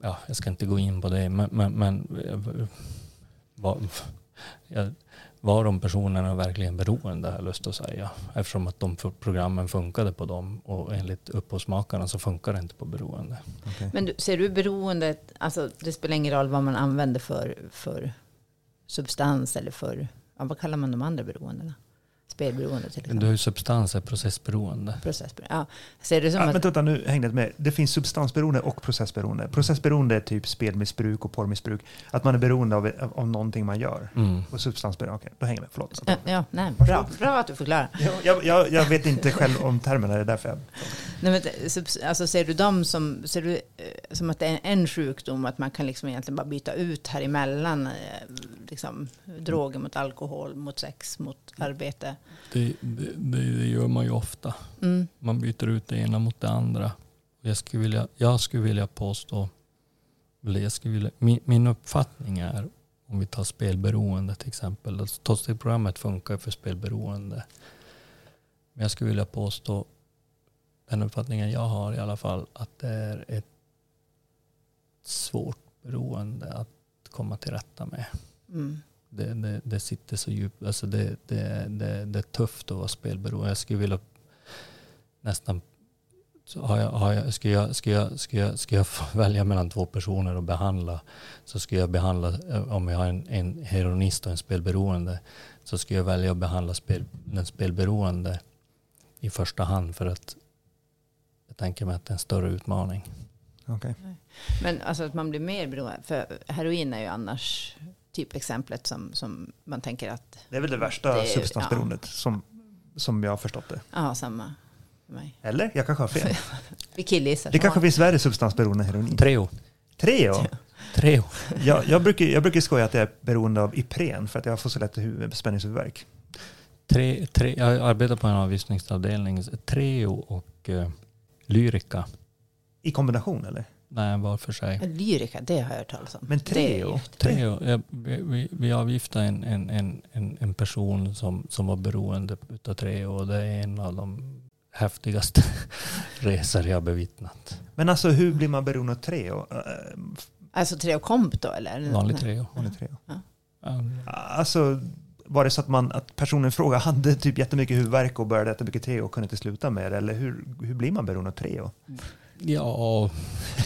[SPEAKER 3] ja, jag ska inte gå in på det, men, men, men vad, var de personerna verkligen beroende, har jag lust att säga. Eftersom att de programmen funkade på dem och enligt upphovsmakarna så funkar det inte på beroende.
[SPEAKER 1] Okay. Men du, ser du beroendet, alltså det spelar ingen roll vad man använder för, för substans eller för, ja, vad kallar man de andra beroendena? Spelberoende till
[SPEAKER 3] Du
[SPEAKER 1] exempel.
[SPEAKER 3] har ju substanser, processberoende.
[SPEAKER 1] Processberoende. Ja. Ser det som
[SPEAKER 2] Ja,
[SPEAKER 1] att,
[SPEAKER 2] men vänta, nu hängde jag med. Det finns substansberoende och processberoende. Processberoende är typ spelmissbruk och porrmissbruk. Att man är beroende av, av någonting man gör.
[SPEAKER 3] Mm.
[SPEAKER 2] Och substansberoende, okej, då hänger jag med. Förlåt.
[SPEAKER 1] ja, ja, nej, bra, bra att du förklarar.
[SPEAKER 2] Jag, jag, jag vet inte själv om termerna, det är därför jag...
[SPEAKER 1] Nej, men, alltså, ser du dem som, ser du, eh, som att det är en sjukdom, att man kan liksom egentligen bara byta ut här emellan, eh, liksom, droger mot alkohol, mot sex, mot arbete?
[SPEAKER 3] Det, det, det, gör man ju ofta.
[SPEAKER 1] Mm.
[SPEAKER 3] Man byter ut det ena mot det andra. Jag skulle vilja, jag skulle vilja påstå, eller jag skulle vilja, min, min uppfattning är, om vi tar spelberoende till exempel, alltså, Toxic-programmet funkar för spelberoende. Men jag skulle vilja påstå, den uppfattningen jag har i alla fall, att det är ett svårt beroende att komma till rätta med.
[SPEAKER 1] Mm.
[SPEAKER 3] Det, det, det sitter så djupt. Alltså det, det, det, det är tufft att vara spelberoende. Jag skulle vilja nästan... Så har jag, har jag, ska, jag, ska, jag, ska, jag, ska jag få välja mellan två personer och behandla så ska jag behandla, eh, om jag har en, en heroinist och en spelberoende, så ska jag välja att behandla spel, den spelberoende i första hand för att jag tänker mig att det är en större utmaning.
[SPEAKER 2] Okej.
[SPEAKER 1] Men alltså att man blir mer beroende, för heroin är ju annars typexemplet som, som man tänker att,
[SPEAKER 2] Det är väl det värsta
[SPEAKER 1] Det
[SPEAKER 2] substansberoendet som, som jag har förstått det.
[SPEAKER 1] ja, samma för mig.
[SPEAKER 2] Eller? Jag kanske har fel.
[SPEAKER 1] Vi killgissar.
[SPEAKER 2] Det kanske finns värre substansberoende än heroin.
[SPEAKER 3] Treo.
[SPEAKER 2] Treo?
[SPEAKER 3] Treo.
[SPEAKER 2] Jag, jag, brukar, jag brukar skoja att jag är beroende av Ipren för att jag får så lätt huvud, spänningshuvudvärk.
[SPEAKER 3] Tre, tre, jag arbetar på en avgiftningsavdelning. Treo och eh, Lyrica.
[SPEAKER 2] I kombination eller?
[SPEAKER 3] Nej, var för sig.
[SPEAKER 1] Lyrika, det har jag hört talas om.
[SPEAKER 2] Men Treo?
[SPEAKER 1] gift.
[SPEAKER 3] Treo, ja, vi, vi, vi avgiftade en, en, en, en, person som, som var beroende av Treo och det är en av de häftigaste resor jag bevittnat.
[SPEAKER 2] Men alltså hur blir man beroende av Treo? Uh,
[SPEAKER 1] Alltså Treo Komp då eller?
[SPEAKER 3] Vanlig. Treo.
[SPEAKER 2] vanlig Treo.
[SPEAKER 3] Ja,
[SPEAKER 2] Alltså var det så att, man, att personen i fråga hade typ jättemycket huvudvärk och började äta mycket Treo och kunde inte sluta med det? Eller hur, hur blir man beroende av Treo?
[SPEAKER 3] Ja,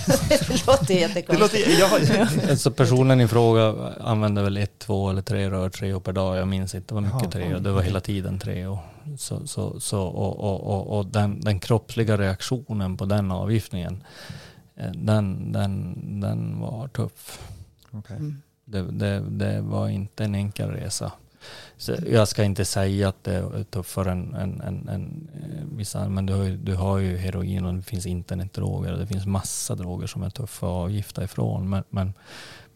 [SPEAKER 1] det låter
[SPEAKER 2] Det
[SPEAKER 1] jättekonstigt.
[SPEAKER 3] alltså personen i fråga använde väl ett, två eller tre rör Treo per dag. Jag minns inte vad mycket
[SPEAKER 2] Jaha,
[SPEAKER 3] Treo. Det var hela tiden Treo. Så, så, så, och och, och, och den, den kroppsliga reaktionen på den avgiftningen, eh, den, den, den var tuff.
[SPEAKER 2] Okej.
[SPEAKER 1] Mm.
[SPEAKER 3] Det, det, det var inte en enkel resa. Så jag ska inte säga att det är tuffare än, än, än, än eh, vissa, men du har, ju, du har ju heroin och det finns internetdroger och det finns massa droger som är tuffa att avgifta ifrån. Men, men,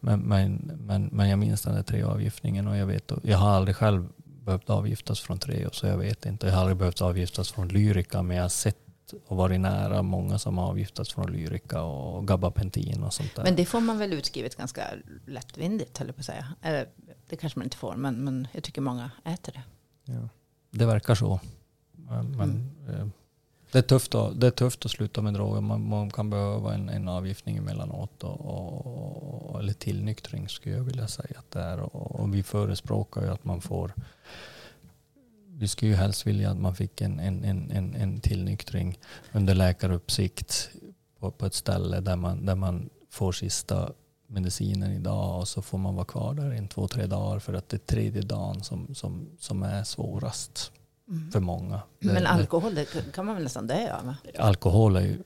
[SPEAKER 3] men, men, men, men jag minns den där treavgiftningen och jag vet, jag har aldrig själv behövt avgiftas från Treo så jag vet inte. Jag har aldrig behövt avgiftas från Lyrica men jag har sett och varit nära många som har avgiftats från Lyrica och gabapentin och sånt där.
[SPEAKER 1] Men det får man väl utskrivet ganska lättvindigt, höll jag på att säga. Eh, det kanske man inte får, men, men jag tycker många äter det.
[SPEAKER 2] Ja.
[SPEAKER 3] Det verkar så. Men, men, eh, det, är tufft att, det är tufft att sluta med droger. Man, man kan behöva en, en avgiftning emellanåt. Och, och, och, eller tillnyktring skulle jag vilja säga att det är. Och, och vi förespråkar ju att man får vi skulle ju helst vilja att man fick en, en, en, en, en tillnyktring under läkaruppsikt på, på ett ställe där man, där man får sista medicinen idag och så får man vara kvar där i en två, tre dagar för att det är tredje dagen som, som, som är svårast för många.
[SPEAKER 1] Men
[SPEAKER 3] det-
[SPEAKER 1] alkohol, det kan man väl nästan dö av?
[SPEAKER 3] alkohol är ju...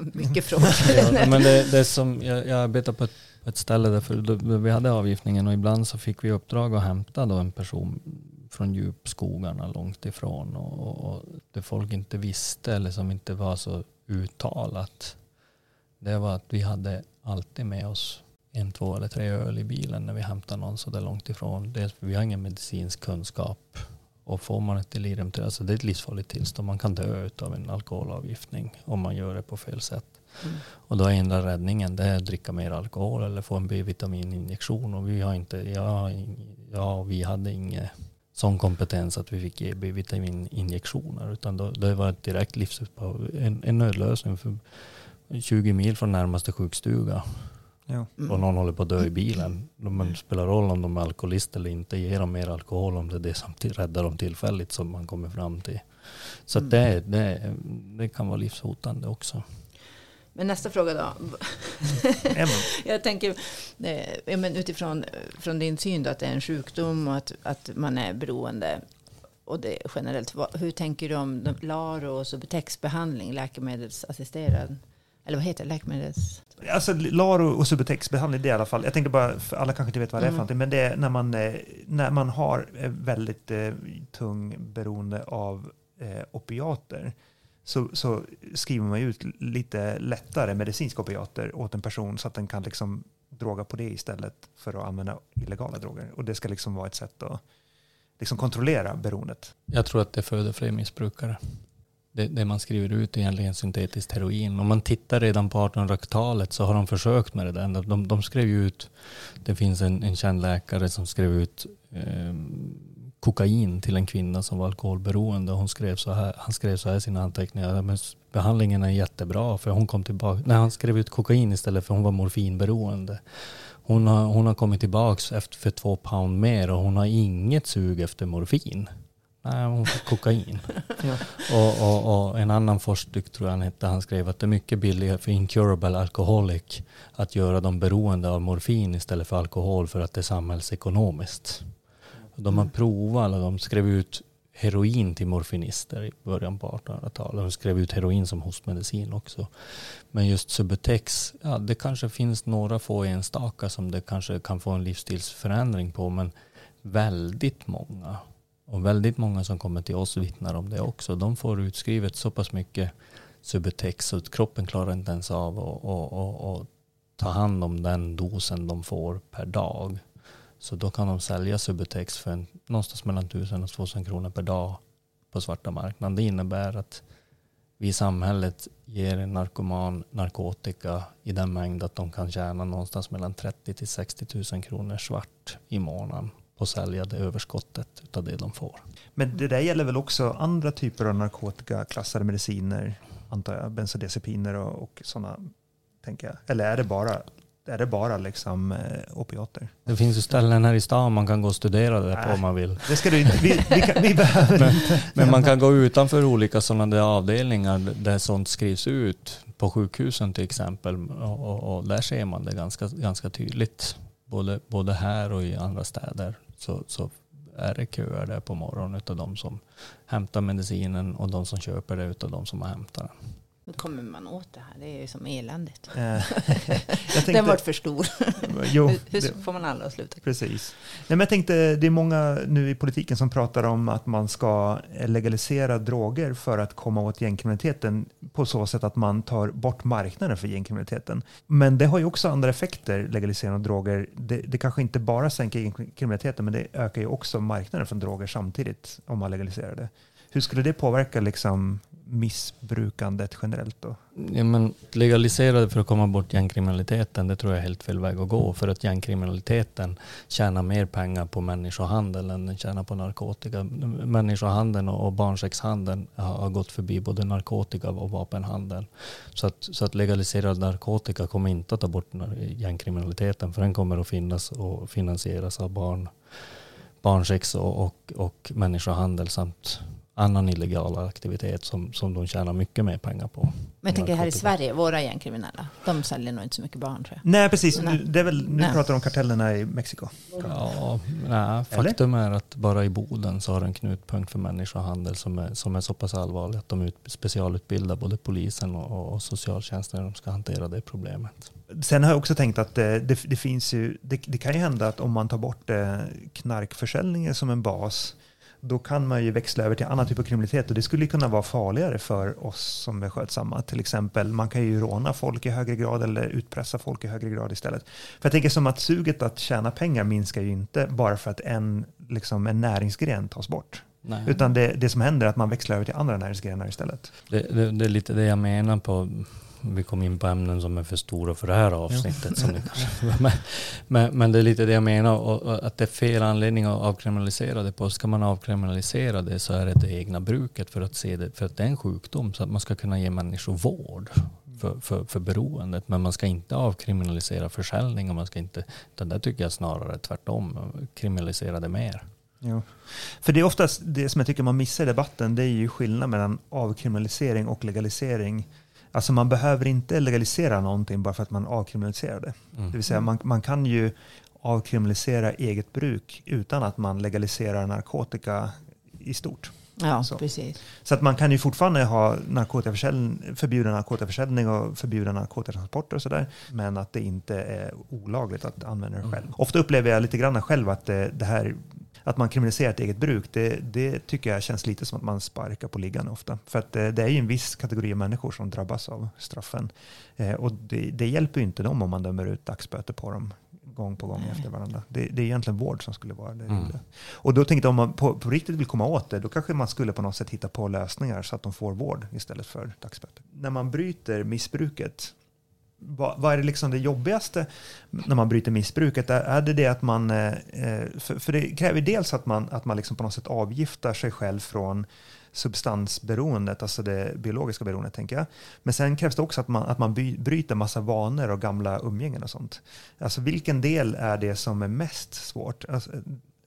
[SPEAKER 1] Mycket frågor.
[SPEAKER 3] Ja, men det, det är som, jag, jag arbetar på ett, på ett ställe där för, då, då vi hade avgiftningen och ibland så fick vi uppdrag att hämta då en person från djupskogarna långt ifrån och, och, och det folk inte visste eller som inte var så uttalat det var att vi hade alltid med oss en, två eller tre öl i bilen när vi hämtade någon så där långt ifrån. Dels för vi har ingen medicinsk kunskap och får man ett delirium, till- alltså det är ett livsfarligt tillstånd. Man kan dö av en alkoholavgiftning om man gör det på fel sätt.
[SPEAKER 1] Mm.
[SPEAKER 3] Och då är enda räddningen det är att dricka mer alkohol eller få en B-vitamininjektion. Och vi har inte, ja, ja vi hade ingen sån kompetens att vi fick ge B-vitamininjektioner. Utan då, det var ett direkt livsuppehåll, en, en nödlösning för 20 mil från närmaste sjukstuga.
[SPEAKER 2] Ja.
[SPEAKER 1] Mm.
[SPEAKER 3] Och någon håller på att dö i bilen. Men det spelar roll om de är alkoholister eller inte. Ge dem mer alkohol om det är det som räddar dem tillfälligt som man kommer fram till. Så att det, det, det kan vara livshotande också.
[SPEAKER 1] Men nästa fråga då. Jag tänker eh, ja, men utifrån från din syn då, att det är en sjukdom och att, att man är beroende. Och det generellt. Vad- Hur tänker du om de- LARO och Subutex-behandling, läkemedelsassisterad? Eller vad heter det? Läkemedels...
[SPEAKER 2] Alltså LARO och Subutex-behandling, det är i alla fall, jag tänkte bara, för alla kanske inte vet vad det är för
[SPEAKER 1] Mm.
[SPEAKER 2] någonting, men det är när man, eh, när man har eh, väldigt eh, tung beroende av eh, opiater så, så skriver man ut lite lättare medicinska opiater åt en person så att den kan liksom droga på det istället för att använda illegala droger. Och det ska liksom vara ett sätt att liksom kontrollera beroendet.
[SPEAKER 3] Jag tror att det föder fler missbrukare. Det, det man skriver ut är egentligen syntetiskt heroin. Om man tittar redan på 1800-talet så har de försökt med det där. De, de skrev ut, det finns en, en känd läkare som skrev ut eh, kokain till en kvinna som var alkoholberoende. Hon skrev så här, han skrev så här i sina anteckningar. Men behandlingen är jättebra för hon kom tillbaka. Nej, han skrev ut kokain istället för hon var morfinberoende. Hon har, hon har kommit tillbaka efter för två pound mer och hon har inget sug efter morfin. Nej, hon fick kokain.
[SPEAKER 2] Ja.
[SPEAKER 3] och, och, och en annan forskare, tror jag han hette, han skrev att det är mycket billigare för incurable alcoholic att göra dem beroende av morfin istället för alkohol för att det är samhällsekonomiskt. De har provat, alla de skrev ut heroin till morfinister i början på 1800-talet. De skrev ut heroin som hostmedicin också. Men just Subutex, ja det kanske finns några få enstaka som det kanske kan få en livsstilsförändring på. Men väldigt många och väldigt många som kommer till oss vittnar om det också. De får utskrivet så pass mycket Subutex så att kroppen klarar inte ens av att och, och, och ta hand om den dosen de får per dag. Så då kan de sälja Subutex för en, någonstans mellan 1000 och 2000 kronor per dag på svarta marknaden. Det innebär att vi i samhället ger en narkoman narkotika i den mängd att de kan tjäna någonstans mellan 30 till 60 000 kronor svart i månaden på att sälja det överskottet utav det de får.
[SPEAKER 2] Men det där gäller väl också andra typer av narkotikaklassade mediciner, antar jag, bensodiazepiner och, och sådana, tänker jag. Eller är det bara, är det bara liksom eh, opiater?
[SPEAKER 3] Det finns ju ställen här i stan man kan gå och studera det på
[SPEAKER 2] Nej.
[SPEAKER 3] om man vill.
[SPEAKER 2] Det ska du inte, vi, vi, kan, vi behöver
[SPEAKER 3] Men-
[SPEAKER 2] inte.
[SPEAKER 3] Men man kan gå utanför olika sådana där avdelningar där sånt skrivs ut. På sjukhusen till exempel. Och, och, och där ser man det ganska, ganska tydligt. Både, både här och i andra städer. Så, så är det köer där på morgonen utav de som hämtar medicinen och de som köper det utav de som har hämtat den.
[SPEAKER 1] Hur kommer man åt det här? Det är ju som eländigt.
[SPEAKER 2] Eh, jag
[SPEAKER 1] Den
[SPEAKER 2] tänkte,
[SPEAKER 1] varit för stor.
[SPEAKER 2] jo,
[SPEAKER 1] hur hur
[SPEAKER 2] det,
[SPEAKER 1] får man alla att sluta?
[SPEAKER 2] precis. Nej, men jag tänkte, det är många nu i politiken som pratar om att man ska legalisera droger för att komma åt gängkriminaliteten på så sätt att man tar bort marknaden för gängkriminaliteten. Men det har ju också andra effekter, legalisering av droger. Det, det kanske inte bara sänker gängkriminaliteten, men det ökar ju också marknaden för droger samtidigt om man legaliserar det. Hur skulle det påverka liksom missbrukandet generellt då?
[SPEAKER 3] Ja, men legalisera det för att komma bort gängkriminaliteten, det tror jag är helt fel väg att gå. För att gängkriminaliteten tjänar mer pengar på människohandel än den tjänar på narkotika. Människohandeln och barnsexhandeln har gått förbi både narkotika och vapenhandeln. Så att, så att legaliserad narkotika kommer inte att ta bort gängkriminaliteten, för den kommer att finnas och finansieras av barn, barnsex och, och, och människohandel samt annan illegal aktivitet som, som de tjänar mycket mer pengar på.
[SPEAKER 1] Men jag tänker här i. Sverige, våra gängkriminella, de säljer nog inte så mycket barn tror jag.
[SPEAKER 2] Nej, precis.
[SPEAKER 1] Nej.
[SPEAKER 2] Det är väl, nu
[SPEAKER 1] Nej.
[SPEAKER 2] pratar du om kartellerna i Mexiko.
[SPEAKER 3] Ja, nej, faktum är att bara i Boden så har en knutpunkt för människohandel som är, som är så pass allvarlig att de ut, specialutbildar både polisen och, och socialtjänsten när de ska hantera det problemet.
[SPEAKER 2] Sen har jag också tänkt att det, det, det finns ju, det, det kan ju hända att om man tar bort eh, knarkförsäljningen som en bas, då kan man ju växla över till annan typ av kriminalitet och det skulle kunna vara farligare för oss som är skötsamma. Till exempel, man kan ju råna folk i högre grad eller utpressa folk i högre grad istället. För jag tänker som att suget att tjäna pengar minskar ju inte bara för att en, liksom en näringsgren tas bort.
[SPEAKER 3] Nej.
[SPEAKER 2] Utan det, det som händer är att man växlar över till andra näringsgrenar istället.
[SPEAKER 3] Det, det, det är lite det jag menar på vi kom in på ämnen som är för stora för det här avsnittet. Kanske, men, men, men det är lite det jag menar, och, och att det är fel anledning att avkriminalisera det på. Ska man avkriminalisera det så är det det egna bruket för att se det, för att det är en sjukdom, så att man ska kunna ge människor vård för, för, för beroendet. Men man ska inte avkriminalisera försäljning och man ska inte, utan där tycker jag snarare tvärtom, kriminalisera det mer.
[SPEAKER 2] Ja. För det är oftast det som jag tycker man missar i debatten, det är ju skillnad mellan avkriminalisering och legalisering. Alltså man behöver inte legalisera någonting bara för att man avkriminaliserar det.
[SPEAKER 3] Mm.
[SPEAKER 2] Det vill säga man, man kan ju avkriminalisera eget bruk utan att man legaliserar narkotika i stort.
[SPEAKER 1] Ja,
[SPEAKER 2] Så.
[SPEAKER 1] precis.
[SPEAKER 2] Så att man kan ju fortfarande ha narkotikaförsäljning, förbjuda narkotikaförsäljning och förbjuda narkotikatransporter och sådär. Men att det inte är olagligt att använda det själv. Ofta upplever jag lite grann själv att det, det här att man kriminaliserar ett eget bruk, det, det tycker jag känns lite som att man sparkar på liggande ofta. För att det, det är ju en viss kategori av människor som drabbas av straffen. Eh, och det, det hjälper ju inte dem om man dömer ut dagsböter på dem gång på gång
[SPEAKER 1] Nej.
[SPEAKER 2] efter varandra. Det, det är egentligen vård som skulle vara det
[SPEAKER 3] Mm.
[SPEAKER 2] Och då tänkte jag om man på, på riktigt vill komma åt det, då kanske man skulle på något sätt hitta på lösningar så att de får vård istället för dagsböter. När man bryter missbruket, vad, vad är det liksom det jobbigaste när man bryter missbruket? Är, är det det att man, eh, eh, för, för det kräver dels att man, att man liksom på något sätt avgiftar sig själv från substansberoendet, alltså det biologiska beroendet tänker jag. Men sen krävs det också att man, att man by, bryter massa vanor och gamla umgängen och sånt. Alltså vilken del är det som är mest svårt? Alltså,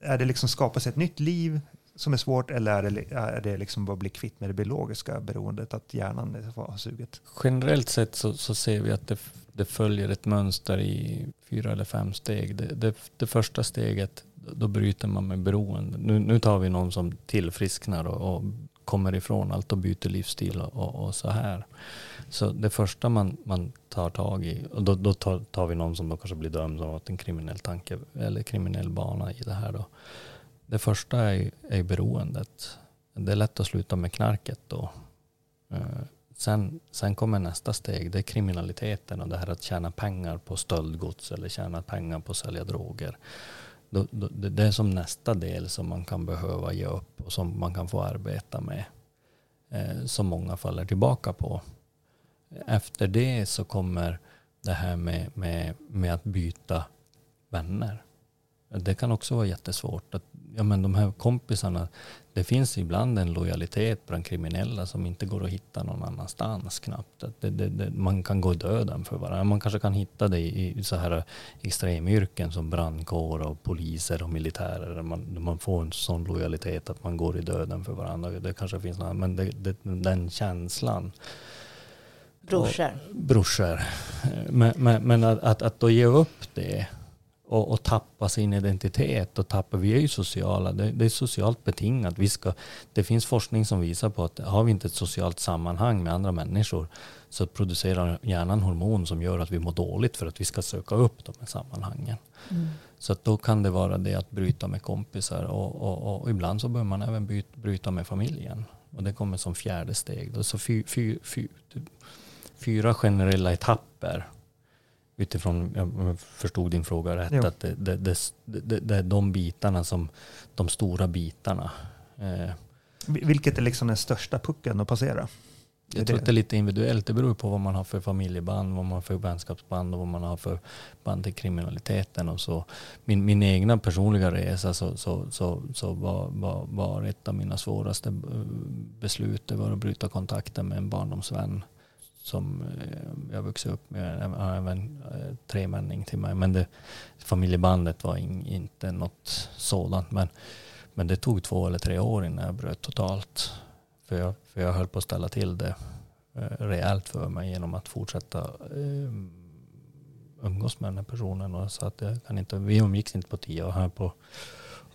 [SPEAKER 2] är det liksom skapa sig ett nytt liv som är svårt eller är det, är det liksom bara bli kvitt med det biologiska beroendet, att hjärnan har suget?
[SPEAKER 3] Generellt sett så, så ser vi att det, det följer ett mönster i fyra eller fem steg. Det, det, det första steget, då bryter man med beroende. Nu, nu tar vi någon som tillfrisknar och, och kommer ifrån allt och byter livsstil och, och, och så här. Så det första man, man tar tag i, och då, då tar, tar vi någon som då kanske blir dömd som att en kriminell tanke eller kriminell bana i det här då. Det första är, är beroendet. Det är lätt att sluta med knarket då. Eh, sen, sen kommer nästa steg, det är kriminaliteten och det här att tjäna pengar på stöldgods eller tjäna pengar på att sälja droger. Då, då, det är som nästa del som man kan behöva ge upp och som man kan få arbeta med. Eh, som många faller tillbaka på. Efter det så kommer det här med, med, med att byta vänner. Det kan också vara jättesvårt. Att, ja, men de här kompisarna, det finns ibland en lojalitet bland kriminella som inte går att hitta någon annanstans knappt. Det, det, det, man kan gå döden för varandra. Man kanske kan hitta det i, i så här extremyrken som brandkår och poliser och militärer. Man, man får en sån lojalitet att man går i döden för varandra. Det kanske finns något, men det, den känslan
[SPEAKER 1] Brorsor.
[SPEAKER 3] brorsor. Men, men, men att, att, att då ge upp det och, och tappa sin identitet och tappa, vi är ju sociala, det, det är socialt betingat. Vi ska, det finns forskning som visar på att har vi inte ett socialt sammanhang med andra människor så producerar hjärnan hormon som gör att vi mår dåligt för att vi ska söka upp de här sammanhangen.
[SPEAKER 1] Mm.
[SPEAKER 3] Så då kan det vara det att bryta med kompisar och, och, och ibland så bör man även byt, bryta med familjen. Och det kommer som fjärde steg. Då. Så fy, fy, fy, fyra generella etapper utifrån, jag förstod din fråga rätt,
[SPEAKER 2] Jo.
[SPEAKER 3] att det, det, det, det, det är de bitarna som, de stora bitarna. Eh,
[SPEAKER 2] Vilket är liksom den största pucken att passera?
[SPEAKER 3] jag tror att det är lite individuellt. Det beror på vad man har för familjeband, vad man har för vänskapsband och vad man har för band till kriminaliteten och så. Min, min egna personliga resa så, så, så, så var, var, var ett av mina svåraste eh, beslut det var att bryta kontakten med en barndomsvän som eh, jag vuxit upp med, Jag har även eh, tre männing till mig. Men det, familjebandet var in, inte något sådant. Men, men det tog två eller tre år innan jag bröt totalt. För jag, för jag höll på att ställa till det eh, rejält för mig genom att fortsätta umgås med den här personen. Och så att jag kan inte, vi umgicks inte på tio år. Han på,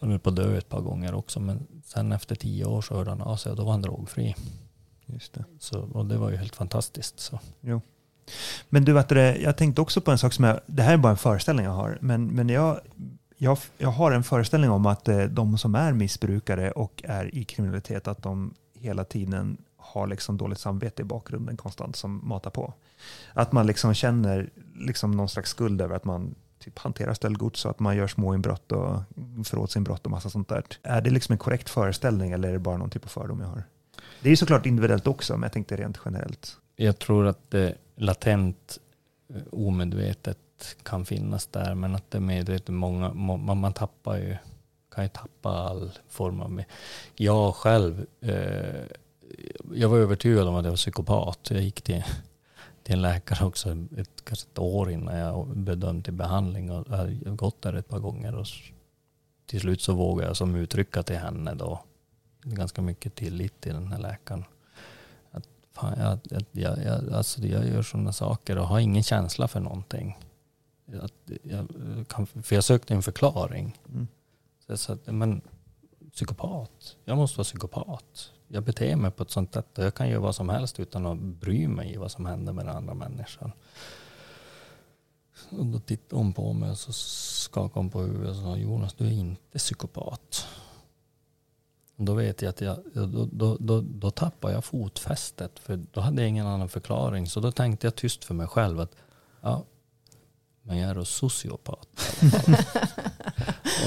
[SPEAKER 3] han höll på att dö ett par gånger också. Men sen efter tio år så hörde han av sig och då var han drogfri.
[SPEAKER 2] Just det.
[SPEAKER 3] Så, och det var ju helt fantastiskt. Så.
[SPEAKER 2] Men du, vet det, jag tänkte också på en sak som jag, det här är bara en föreställning jag har, men, men jag, jag, jag har en föreställning om att eh, de som är missbrukare och är i kriminalitet, att de hela tiden har liksom dåligt samvete i bakgrunden konstant som matar på. Att man liksom känner liksom någon slags skuld över att man typ hanterar stöldgods och att man gör små inbrott och förrådsinbrott och massa sånt där. Är det liksom en korrekt föreställning eller är det bara någon typ av fördom jag har? Det är ju såklart individuellt också, men jag tänkte rent generellt.
[SPEAKER 3] Jag tror att det latent eh, omedvetet kan finnas där. Men att det är medvetet, många, må- man, tappar ju, kan ju tappa all form av... Jag själv, eh, jag var övertygad om att jag var psykopat. Jag gick till, till en läkare också ett, kanske ett år innan jag bedömde till behandling. Och jag har gått där ett par gånger. Och till slut så vågade jag som uttrycka till henne då ganska mycket tillit till den här läkaren. Att fan, jag, jag, jag, alltså jag gör sådana saker och har ingen känsla för någonting. Att jag kan, för jag sökte en förklaring.
[SPEAKER 2] Mm.
[SPEAKER 3] Så sa, att, men psykopat, jag måste vara psykopat. Jag beter mig på ett sånt sätt jag kan göra vad som helst utan att bry mig i vad som händer med den andra människan. Och då tittade hon på mig och så skakade hon på huvudet och sa Jonas, du är inte psykopat. Då vet jag att jag, då, då, då, då tappade jag fotfästet för då hade jag ingen annan förklaring. Så då tänkte jag tyst för mig själv att ja, men jag är då sociopat.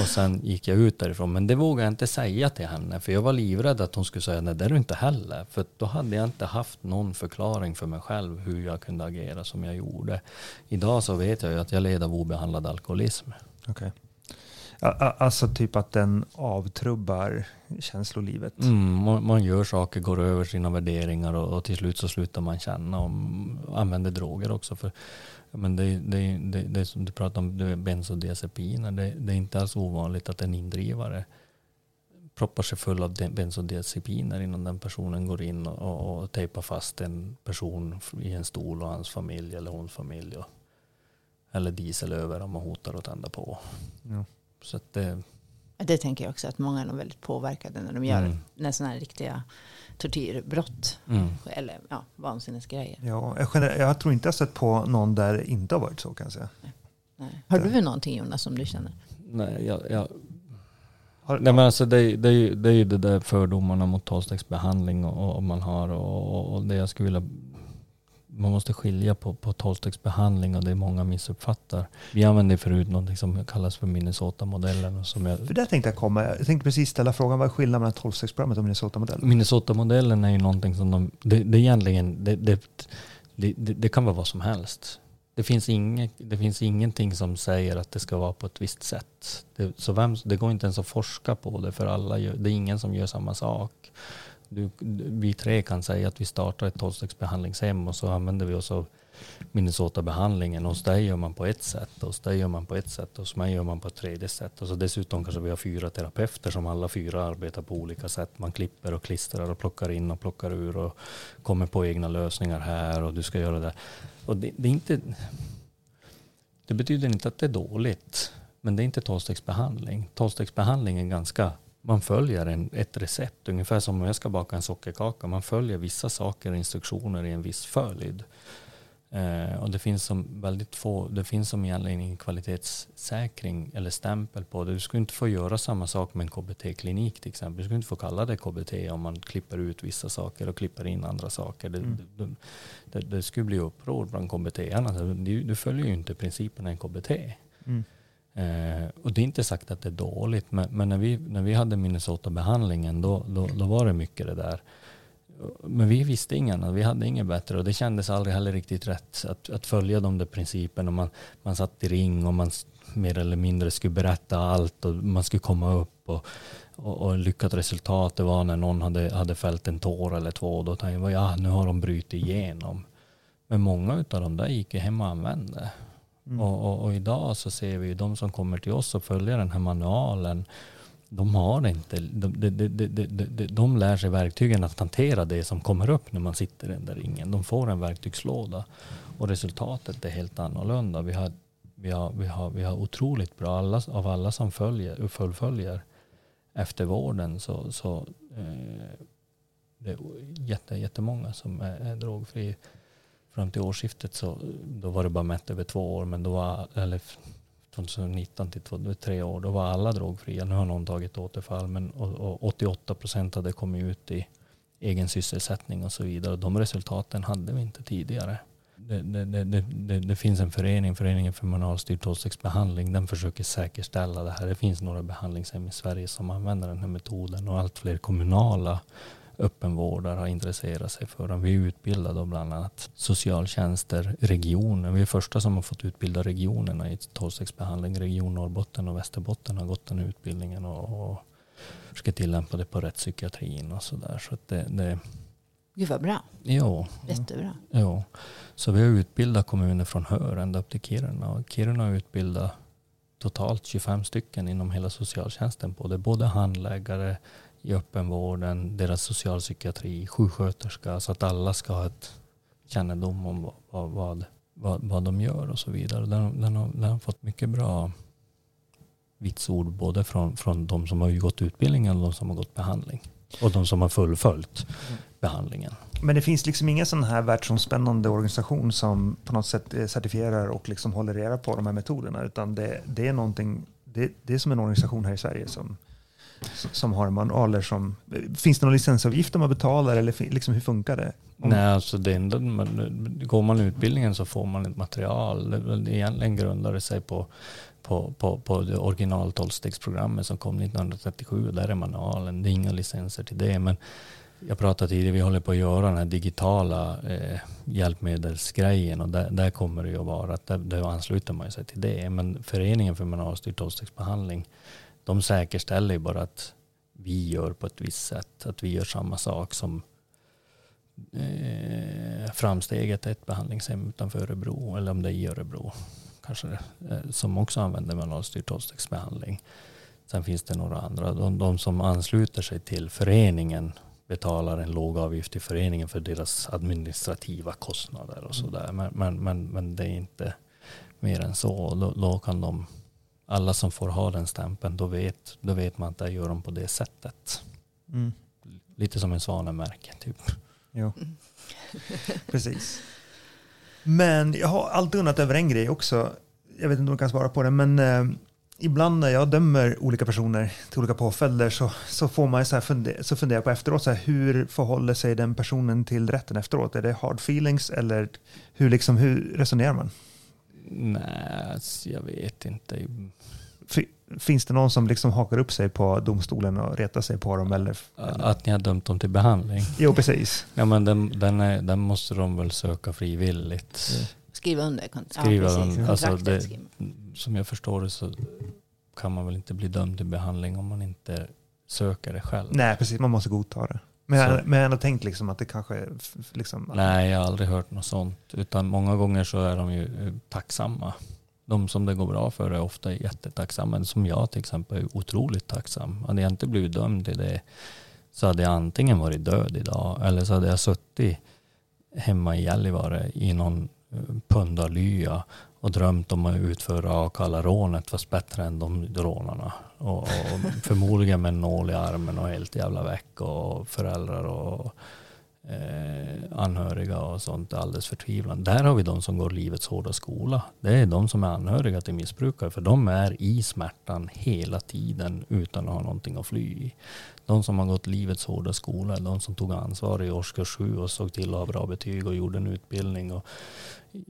[SPEAKER 3] och sen gick jag ut därifrån. Men det vågade jag inte säga till henne. För jag var livrädd att hon skulle säga nej det är du inte heller. För då hade jag inte haft någon förklaring för mig själv hur jag kunde agera som jag gjorde. Idag så vet jag ju att jag led av obehandlad alkoholism.
[SPEAKER 2] Okej. Alltså typ att den avtrubbar känslolivet.
[SPEAKER 3] Mm, man, man gör saker, går över sina värderingar och, och till slut så slutar man känna och använder droger också. För, men det, det, det, det som du pratar om, bensodiazepiner. Det, det är inte alls ovanligt att en indrivare proppar sig full av bensodiazepiner innan den personen går in och, och, och tejpar fast en person i en stol och hans familj eller hons familj. Och, eller diesel över om man hotar att tända på.
[SPEAKER 2] Ja.
[SPEAKER 3] Så att det,
[SPEAKER 1] Det tänker jag också att många är nog väldigt påverkade när de gör
[SPEAKER 3] Mm.
[SPEAKER 1] när sådana här riktiga tortyrbrott.
[SPEAKER 3] mm.
[SPEAKER 1] Eller ja, vansinnesgrejer.
[SPEAKER 2] Ja, jag, gener- jag tror inte jag har sett på någon där det inte har varit så kan jag säga.
[SPEAKER 1] Nej. Har du någonting Jonas som du känner?
[SPEAKER 3] Nej, jag, jag,
[SPEAKER 2] Har,
[SPEAKER 3] Nej men alltså det, är- det, är ju- det är ju det där fördomarna mot tolvstegsbehandling och, och man har och, och det jag skulle vilja man måste skilja på, på tolvstegsbehandling och det många missuppfattar. Vi använde förut något som kallas för Minnesota-modellen. Som jag,
[SPEAKER 2] För där tänkte jag komma. Jag tänkte precis ställa frågan, vad är skillnaden mellan 12-stegsprogrammet och Minnesota-modellen?
[SPEAKER 3] Minnesota-modellen är ju någonting som de, det, det är egentligen, det, det, det, det kan vara vad som helst. Det finns, inget, det finns ingenting som säger att det ska vara på ett visst sätt. Det, så vem, det går inte ens att forska på det för alla gör, det är ingen som gör samma sak. Du, vi tre kan säga att vi startar ett tolvstegsbehandlingshem och så använder vi oss av Minnesota-behandlingen. Hos dig gör man på ett sätt, hos dig gör man på ett sätt, hos mig gör man på ett tredje sätt. Och så dessutom kanske vi har fyra terapeuter som alla fyra arbetar på olika sätt. Man klipper och klistrar och plockar in och plockar ur och kommer på egna lösningar här och du ska göra det. Och det, det är inte... Det betyder inte att det är dåligt, men det är inte tolvstegsbehandling. Tolvstegsbehandling är ganska man följer en, ett recept, ungefär som om jag ska baka en sockerkaka. Man följer vissa saker och instruktioner i en viss följd. Eh, och det finns som väldigt få, det finns som egentligen ingen kvalitetssäkring eller stämpel på det. Du skulle inte få göra samma sak med en KBT-klinik till exempel. Du skulle inte få kalla det KBT om man klipper ut vissa saker och klipper in andra saker. Det,
[SPEAKER 2] Mm.
[SPEAKER 3] det, det, det skulle bli uppror bland KBT-arna. Du, du följer ju inte principerna i KBT.
[SPEAKER 2] Mm.
[SPEAKER 3] Eh, och det är inte sagt att det är dåligt, men, men när, vi, när vi hade Minnesota-behandlingen då, då, då var det mycket det där. Men vi visste ingen, vi hade inget bättre och det kändes aldrig heller riktigt rätt att, att följa de där principerna. Man, man satt i ring och man mer eller mindre skulle berätta allt och man skulle komma upp. Och, och, och lyckat resultat det var när någon hade, hade fällt en tår eller två. Då tänkte jag, ja nu har de brutit igenom. Men många av de där gick ju hem och använde.
[SPEAKER 2] Mm.
[SPEAKER 3] Och, och, och idag så ser vi ju de som kommer till oss och följer den här manualen. De har inte, de, de, de, de, de, de, lär sig verktygen att hantera det som kommer upp när man sitter i den där ringen. De får en verktygslåda och resultatet är helt annorlunda. Vi har, vi har, vi har, vi har otroligt bra, alla, av alla som följer, fullföljer eftervården så, så eh, det är jätte, jättemånga som är, är drogfria Fram till årsskiftet så då var det bara mätt över två år, men då var, eller 2019 till två- tre år, då var alla drogfria. Nu har någon tagit återfall, men och, och 88 procent hade kommit ut i egen sysselsättning och så vidare. De resultaten hade vi inte tidigare. Det, det, det, det, det, det finns en förening, Föreningen för manualstyrd tolvstegsbehandling, den försöker säkerställa det här. Det finns några behandlingshem i Sverige som använder den här metoden och allt fler kommunala öppenvårdare har intresserat sig för den. Vi utbildar då bland annat socialtjänster, regioner. Vi är första som har fått utbilda regionerna i tolvstegsbehandling. Region Norrbotten och Västerbotten har gått den utbildningen och, och ska tillämpa det på rättspsykiatrin och sådär. Så att det, det,
[SPEAKER 1] Gud vad bra.
[SPEAKER 3] jo,
[SPEAKER 1] Jättebra.
[SPEAKER 3] jo. Så vi har utbildat kommuner från Hör ända upp till Kiruna. Och Kiruna har utbildat totalt 25 stycken inom hela socialtjänsten på det. Både handläggare, i öppenvården, deras socialpsykiatri, sjuksköterska, så att alla ska ha ett kännedom om vad, vad, vad, vad de gör och så vidare. Den, den, har, den har fått mycket bra vitsord både från, från de som har gått utbildningen och de som har gått behandling. Och de som har fullföljt behandlingen.
[SPEAKER 2] Men det finns liksom ingen sån här världsomspännande organisation som på något sätt eh, certifierar och liksom håller reda på de här metoderna. Utan det, det är någonting, det, det är som en organisation här i Sverige som, som har manualer som... Finns det någon licensavgift man betalar eller liksom hur funkar det?
[SPEAKER 3] Om... Nej, alltså det enda, går man utbildningen så får man ett material. Det egentligen grundar det sig på på, på, på det original tolvstegsprogrammet som kom 1937. Där är manualen. Det är inga licenser till det. Men jag pratade tidigare, vi håller på att göra den här digitala eh, hjälpmedelsgrejen och där, där, kommer det ju att vara att där, där ansluter man sig till det. Men Föreningen för manualstyrd tolvstegsbehandling, de säkerställer ju bara att vi gör på ett visst sätt, att vi gör samma sak som eh, Framsteget, ett behandlingshem utanför Örebro, eller om det är i Örebro kanske, eh, som också använder manualstyrd tolvstegsbehandling. Sen finns det några andra. De, de, som ansluter sig till föreningen betalar en låg avgift till föreningen för deras administrativa kostnader och mm. sådär. Men, men, men, men det är inte mer än så. Då, då, kan de, alla som får ha den stämpeln, då vet, då vet man att det gör de på det sättet. Mm. Lite som en svanemärke typ.
[SPEAKER 2] Jo. Precis. Men jag har alltid undrat över en grej också. Jag vet inte om du kan svara på det, men eh, ibland när jag dömer olika personer till olika påföljder så, så får man så, här funder, så funderar på efteråt, så här, hur förhåller sig den personen till rätten efteråt? Är det hard feelings eller hur, liksom, hur resonerar man?
[SPEAKER 3] Nej, jag vet inte.
[SPEAKER 2] Finns det någon som liksom hakar upp sig på domstolen och retar sig på dem? Eller,
[SPEAKER 3] Att ni har dömt dem till behandling?
[SPEAKER 2] Jo, precis.
[SPEAKER 3] Ja, men den, den, är, den måste de väl söka frivilligt.
[SPEAKER 1] Mm. Skriva under
[SPEAKER 3] Skriva ja, under. Alltså det, som jag förstår det så kan man väl inte bli dömd till behandling om man inte söker det själv.
[SPEAKER 2] Nej, precis. Man måste godta det. Men jag, men jag har ändå tänkt liksom att det kanske. Liksom,
[SPEAKER 3] Nej, jag har aldrig hört något sånt. Utan många gånger så är de ju eh, tacksamma de som det går bra för är ofta jättetacksamma. Men som jag till exempel är otroligt tacksam. Hade jag inte blivit dömd till det så hade jag antingen varit död idag eller så hade jag suttit hemma i Gällivare i någon eh, pundarlya och drömt om att utföra Akalla-rånet fast bättre än de rånarna. Och, och förmodligen med en nål i armen och helt jävla väck och föräldrar och eh, anhöriga och sånt är alldeles förtvivlande. Där har vi de som går livets hårda skola. Det är de som är anhöriga till missbrukare för de är i smärtan hela tiden utan att ha någonting att fly i. De som har gått livets hårda skola de som tog ansvar i årskurs sju och såg till att ha bra betyg och gjorde en utbildning och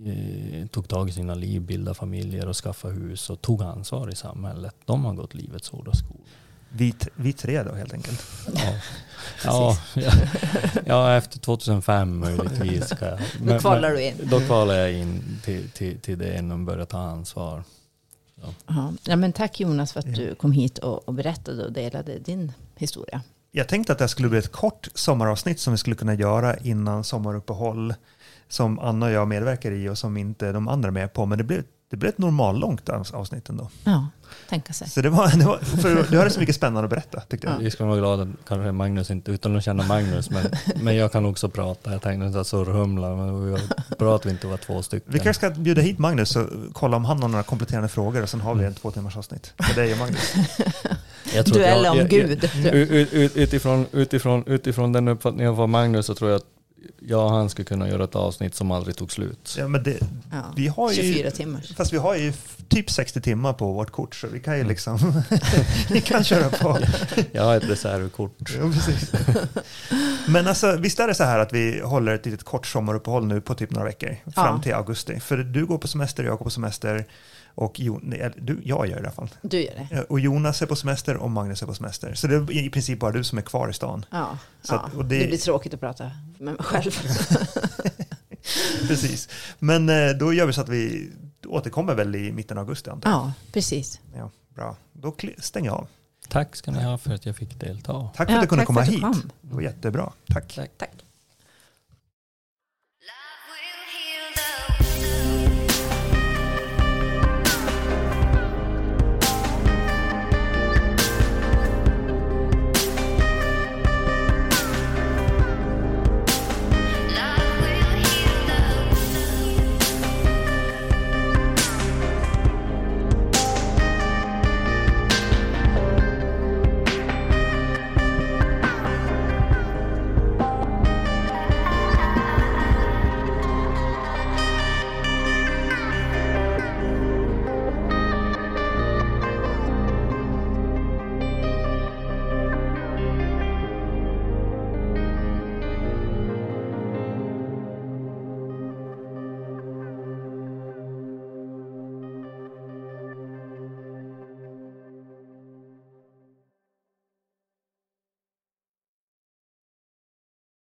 [SPEAKER 3] eh, tog tag i sina liv, bildade familjer och skaffade hus och tog ansvar i samhället. De har gått livets hårda skola.
[SPEAKER 2] Vi, vi tre då helt enkelt.
[SPEAKER 3] Ja, ja, ja, ja, efter 2005 möjligtvis.
[SPEAKER 1] Ska jag. Men, då kvalar du in.
[SPEAKER 3] Då kvalar jag in till, till, till det och börjar ta ansvar.
[SPEAKER 1] Ja. Ja, men tack Jonas för att du kom hit och, och berättade och delade din historia.
[SPEAKER 2] Jag tänkte att det skulle bli ett kort sommaravsnitt som vi skulle kunna göra innan sommaruppehåll. Som Anna och jag medverkar i och som inte de andra är med på. Men det blev, det blev ett normallångt avsnitt ändå.
[SPEAKER 1] Ja tänka sig.
[SPEAKER 2] Så det var, det var, för du hade så mycket spännande att berätta tyckte jag. Ja.
[SPEAKER 3] Vi ska vara glada, kanske Magnus inte, utan att känna Magnus, men, men jag kan också prata. Jag tänkte inte surrhumla, men det var bra att vi inte var två stycken.
[SPEAKER 2] Vi kanske ska bjuda hit Magnus och kolla om han har några kompletterande frågor och sen har vi en två timmars avsnitt med dig och Magnus.
[SPEAKER 1] Duell om Gud.
[SPEAKER 3] utifrån, utifrån, utifrån den uppfattningen av Magnus så tror jag att jag och han skulle kunna göra ett avsnitt som aldrig tog slut.
[SPEAKER 2] Ja, men det, ja, vi har ju,
[SPEAKER 1] 24 timmar.
[SPEAKER 2] Fast vi har ju typ 60 timmar på vårt kort så vi kan ju mm. liksom vi kan köra på.
[SPEAKER 3] jag har ett reservkort.
[SPEAKER 2] Ja, precis. Men alltså, visst är det så här att vi håller ett litet kort sommaruppehåll nu på typ några veckor fram ja. till augusti. För du går på semester, jag går på semester. Och jo, nej, du, jag gör det i alla fall.
[SPEAKER 1] Du gör det.
[SPEAKER 2] Och Jonas är på semester och Magnus är på semester. Så det är i princip bara du som är kvar i stan.
[SPEAKER 1] Ja, så ja. Att, och det... det blir tråkigt att prata med mig själv.
[SPEAKER 2] precis. Men eh, då gör vi så att vi återkommer väl i mitten av augusti
[SPEAKER 1] antar jag. Ja, precis.
[SPEAKER 2] Ja, bra. Då stänger jag av.
[SPEAKER 3] Tack ska ni ha för att jag fick delta.
[SPEAKER 2] Tack för att ja, du kunde komma hit. Det var jättebra. Tack.
[SPEAKER 3] tack. tack.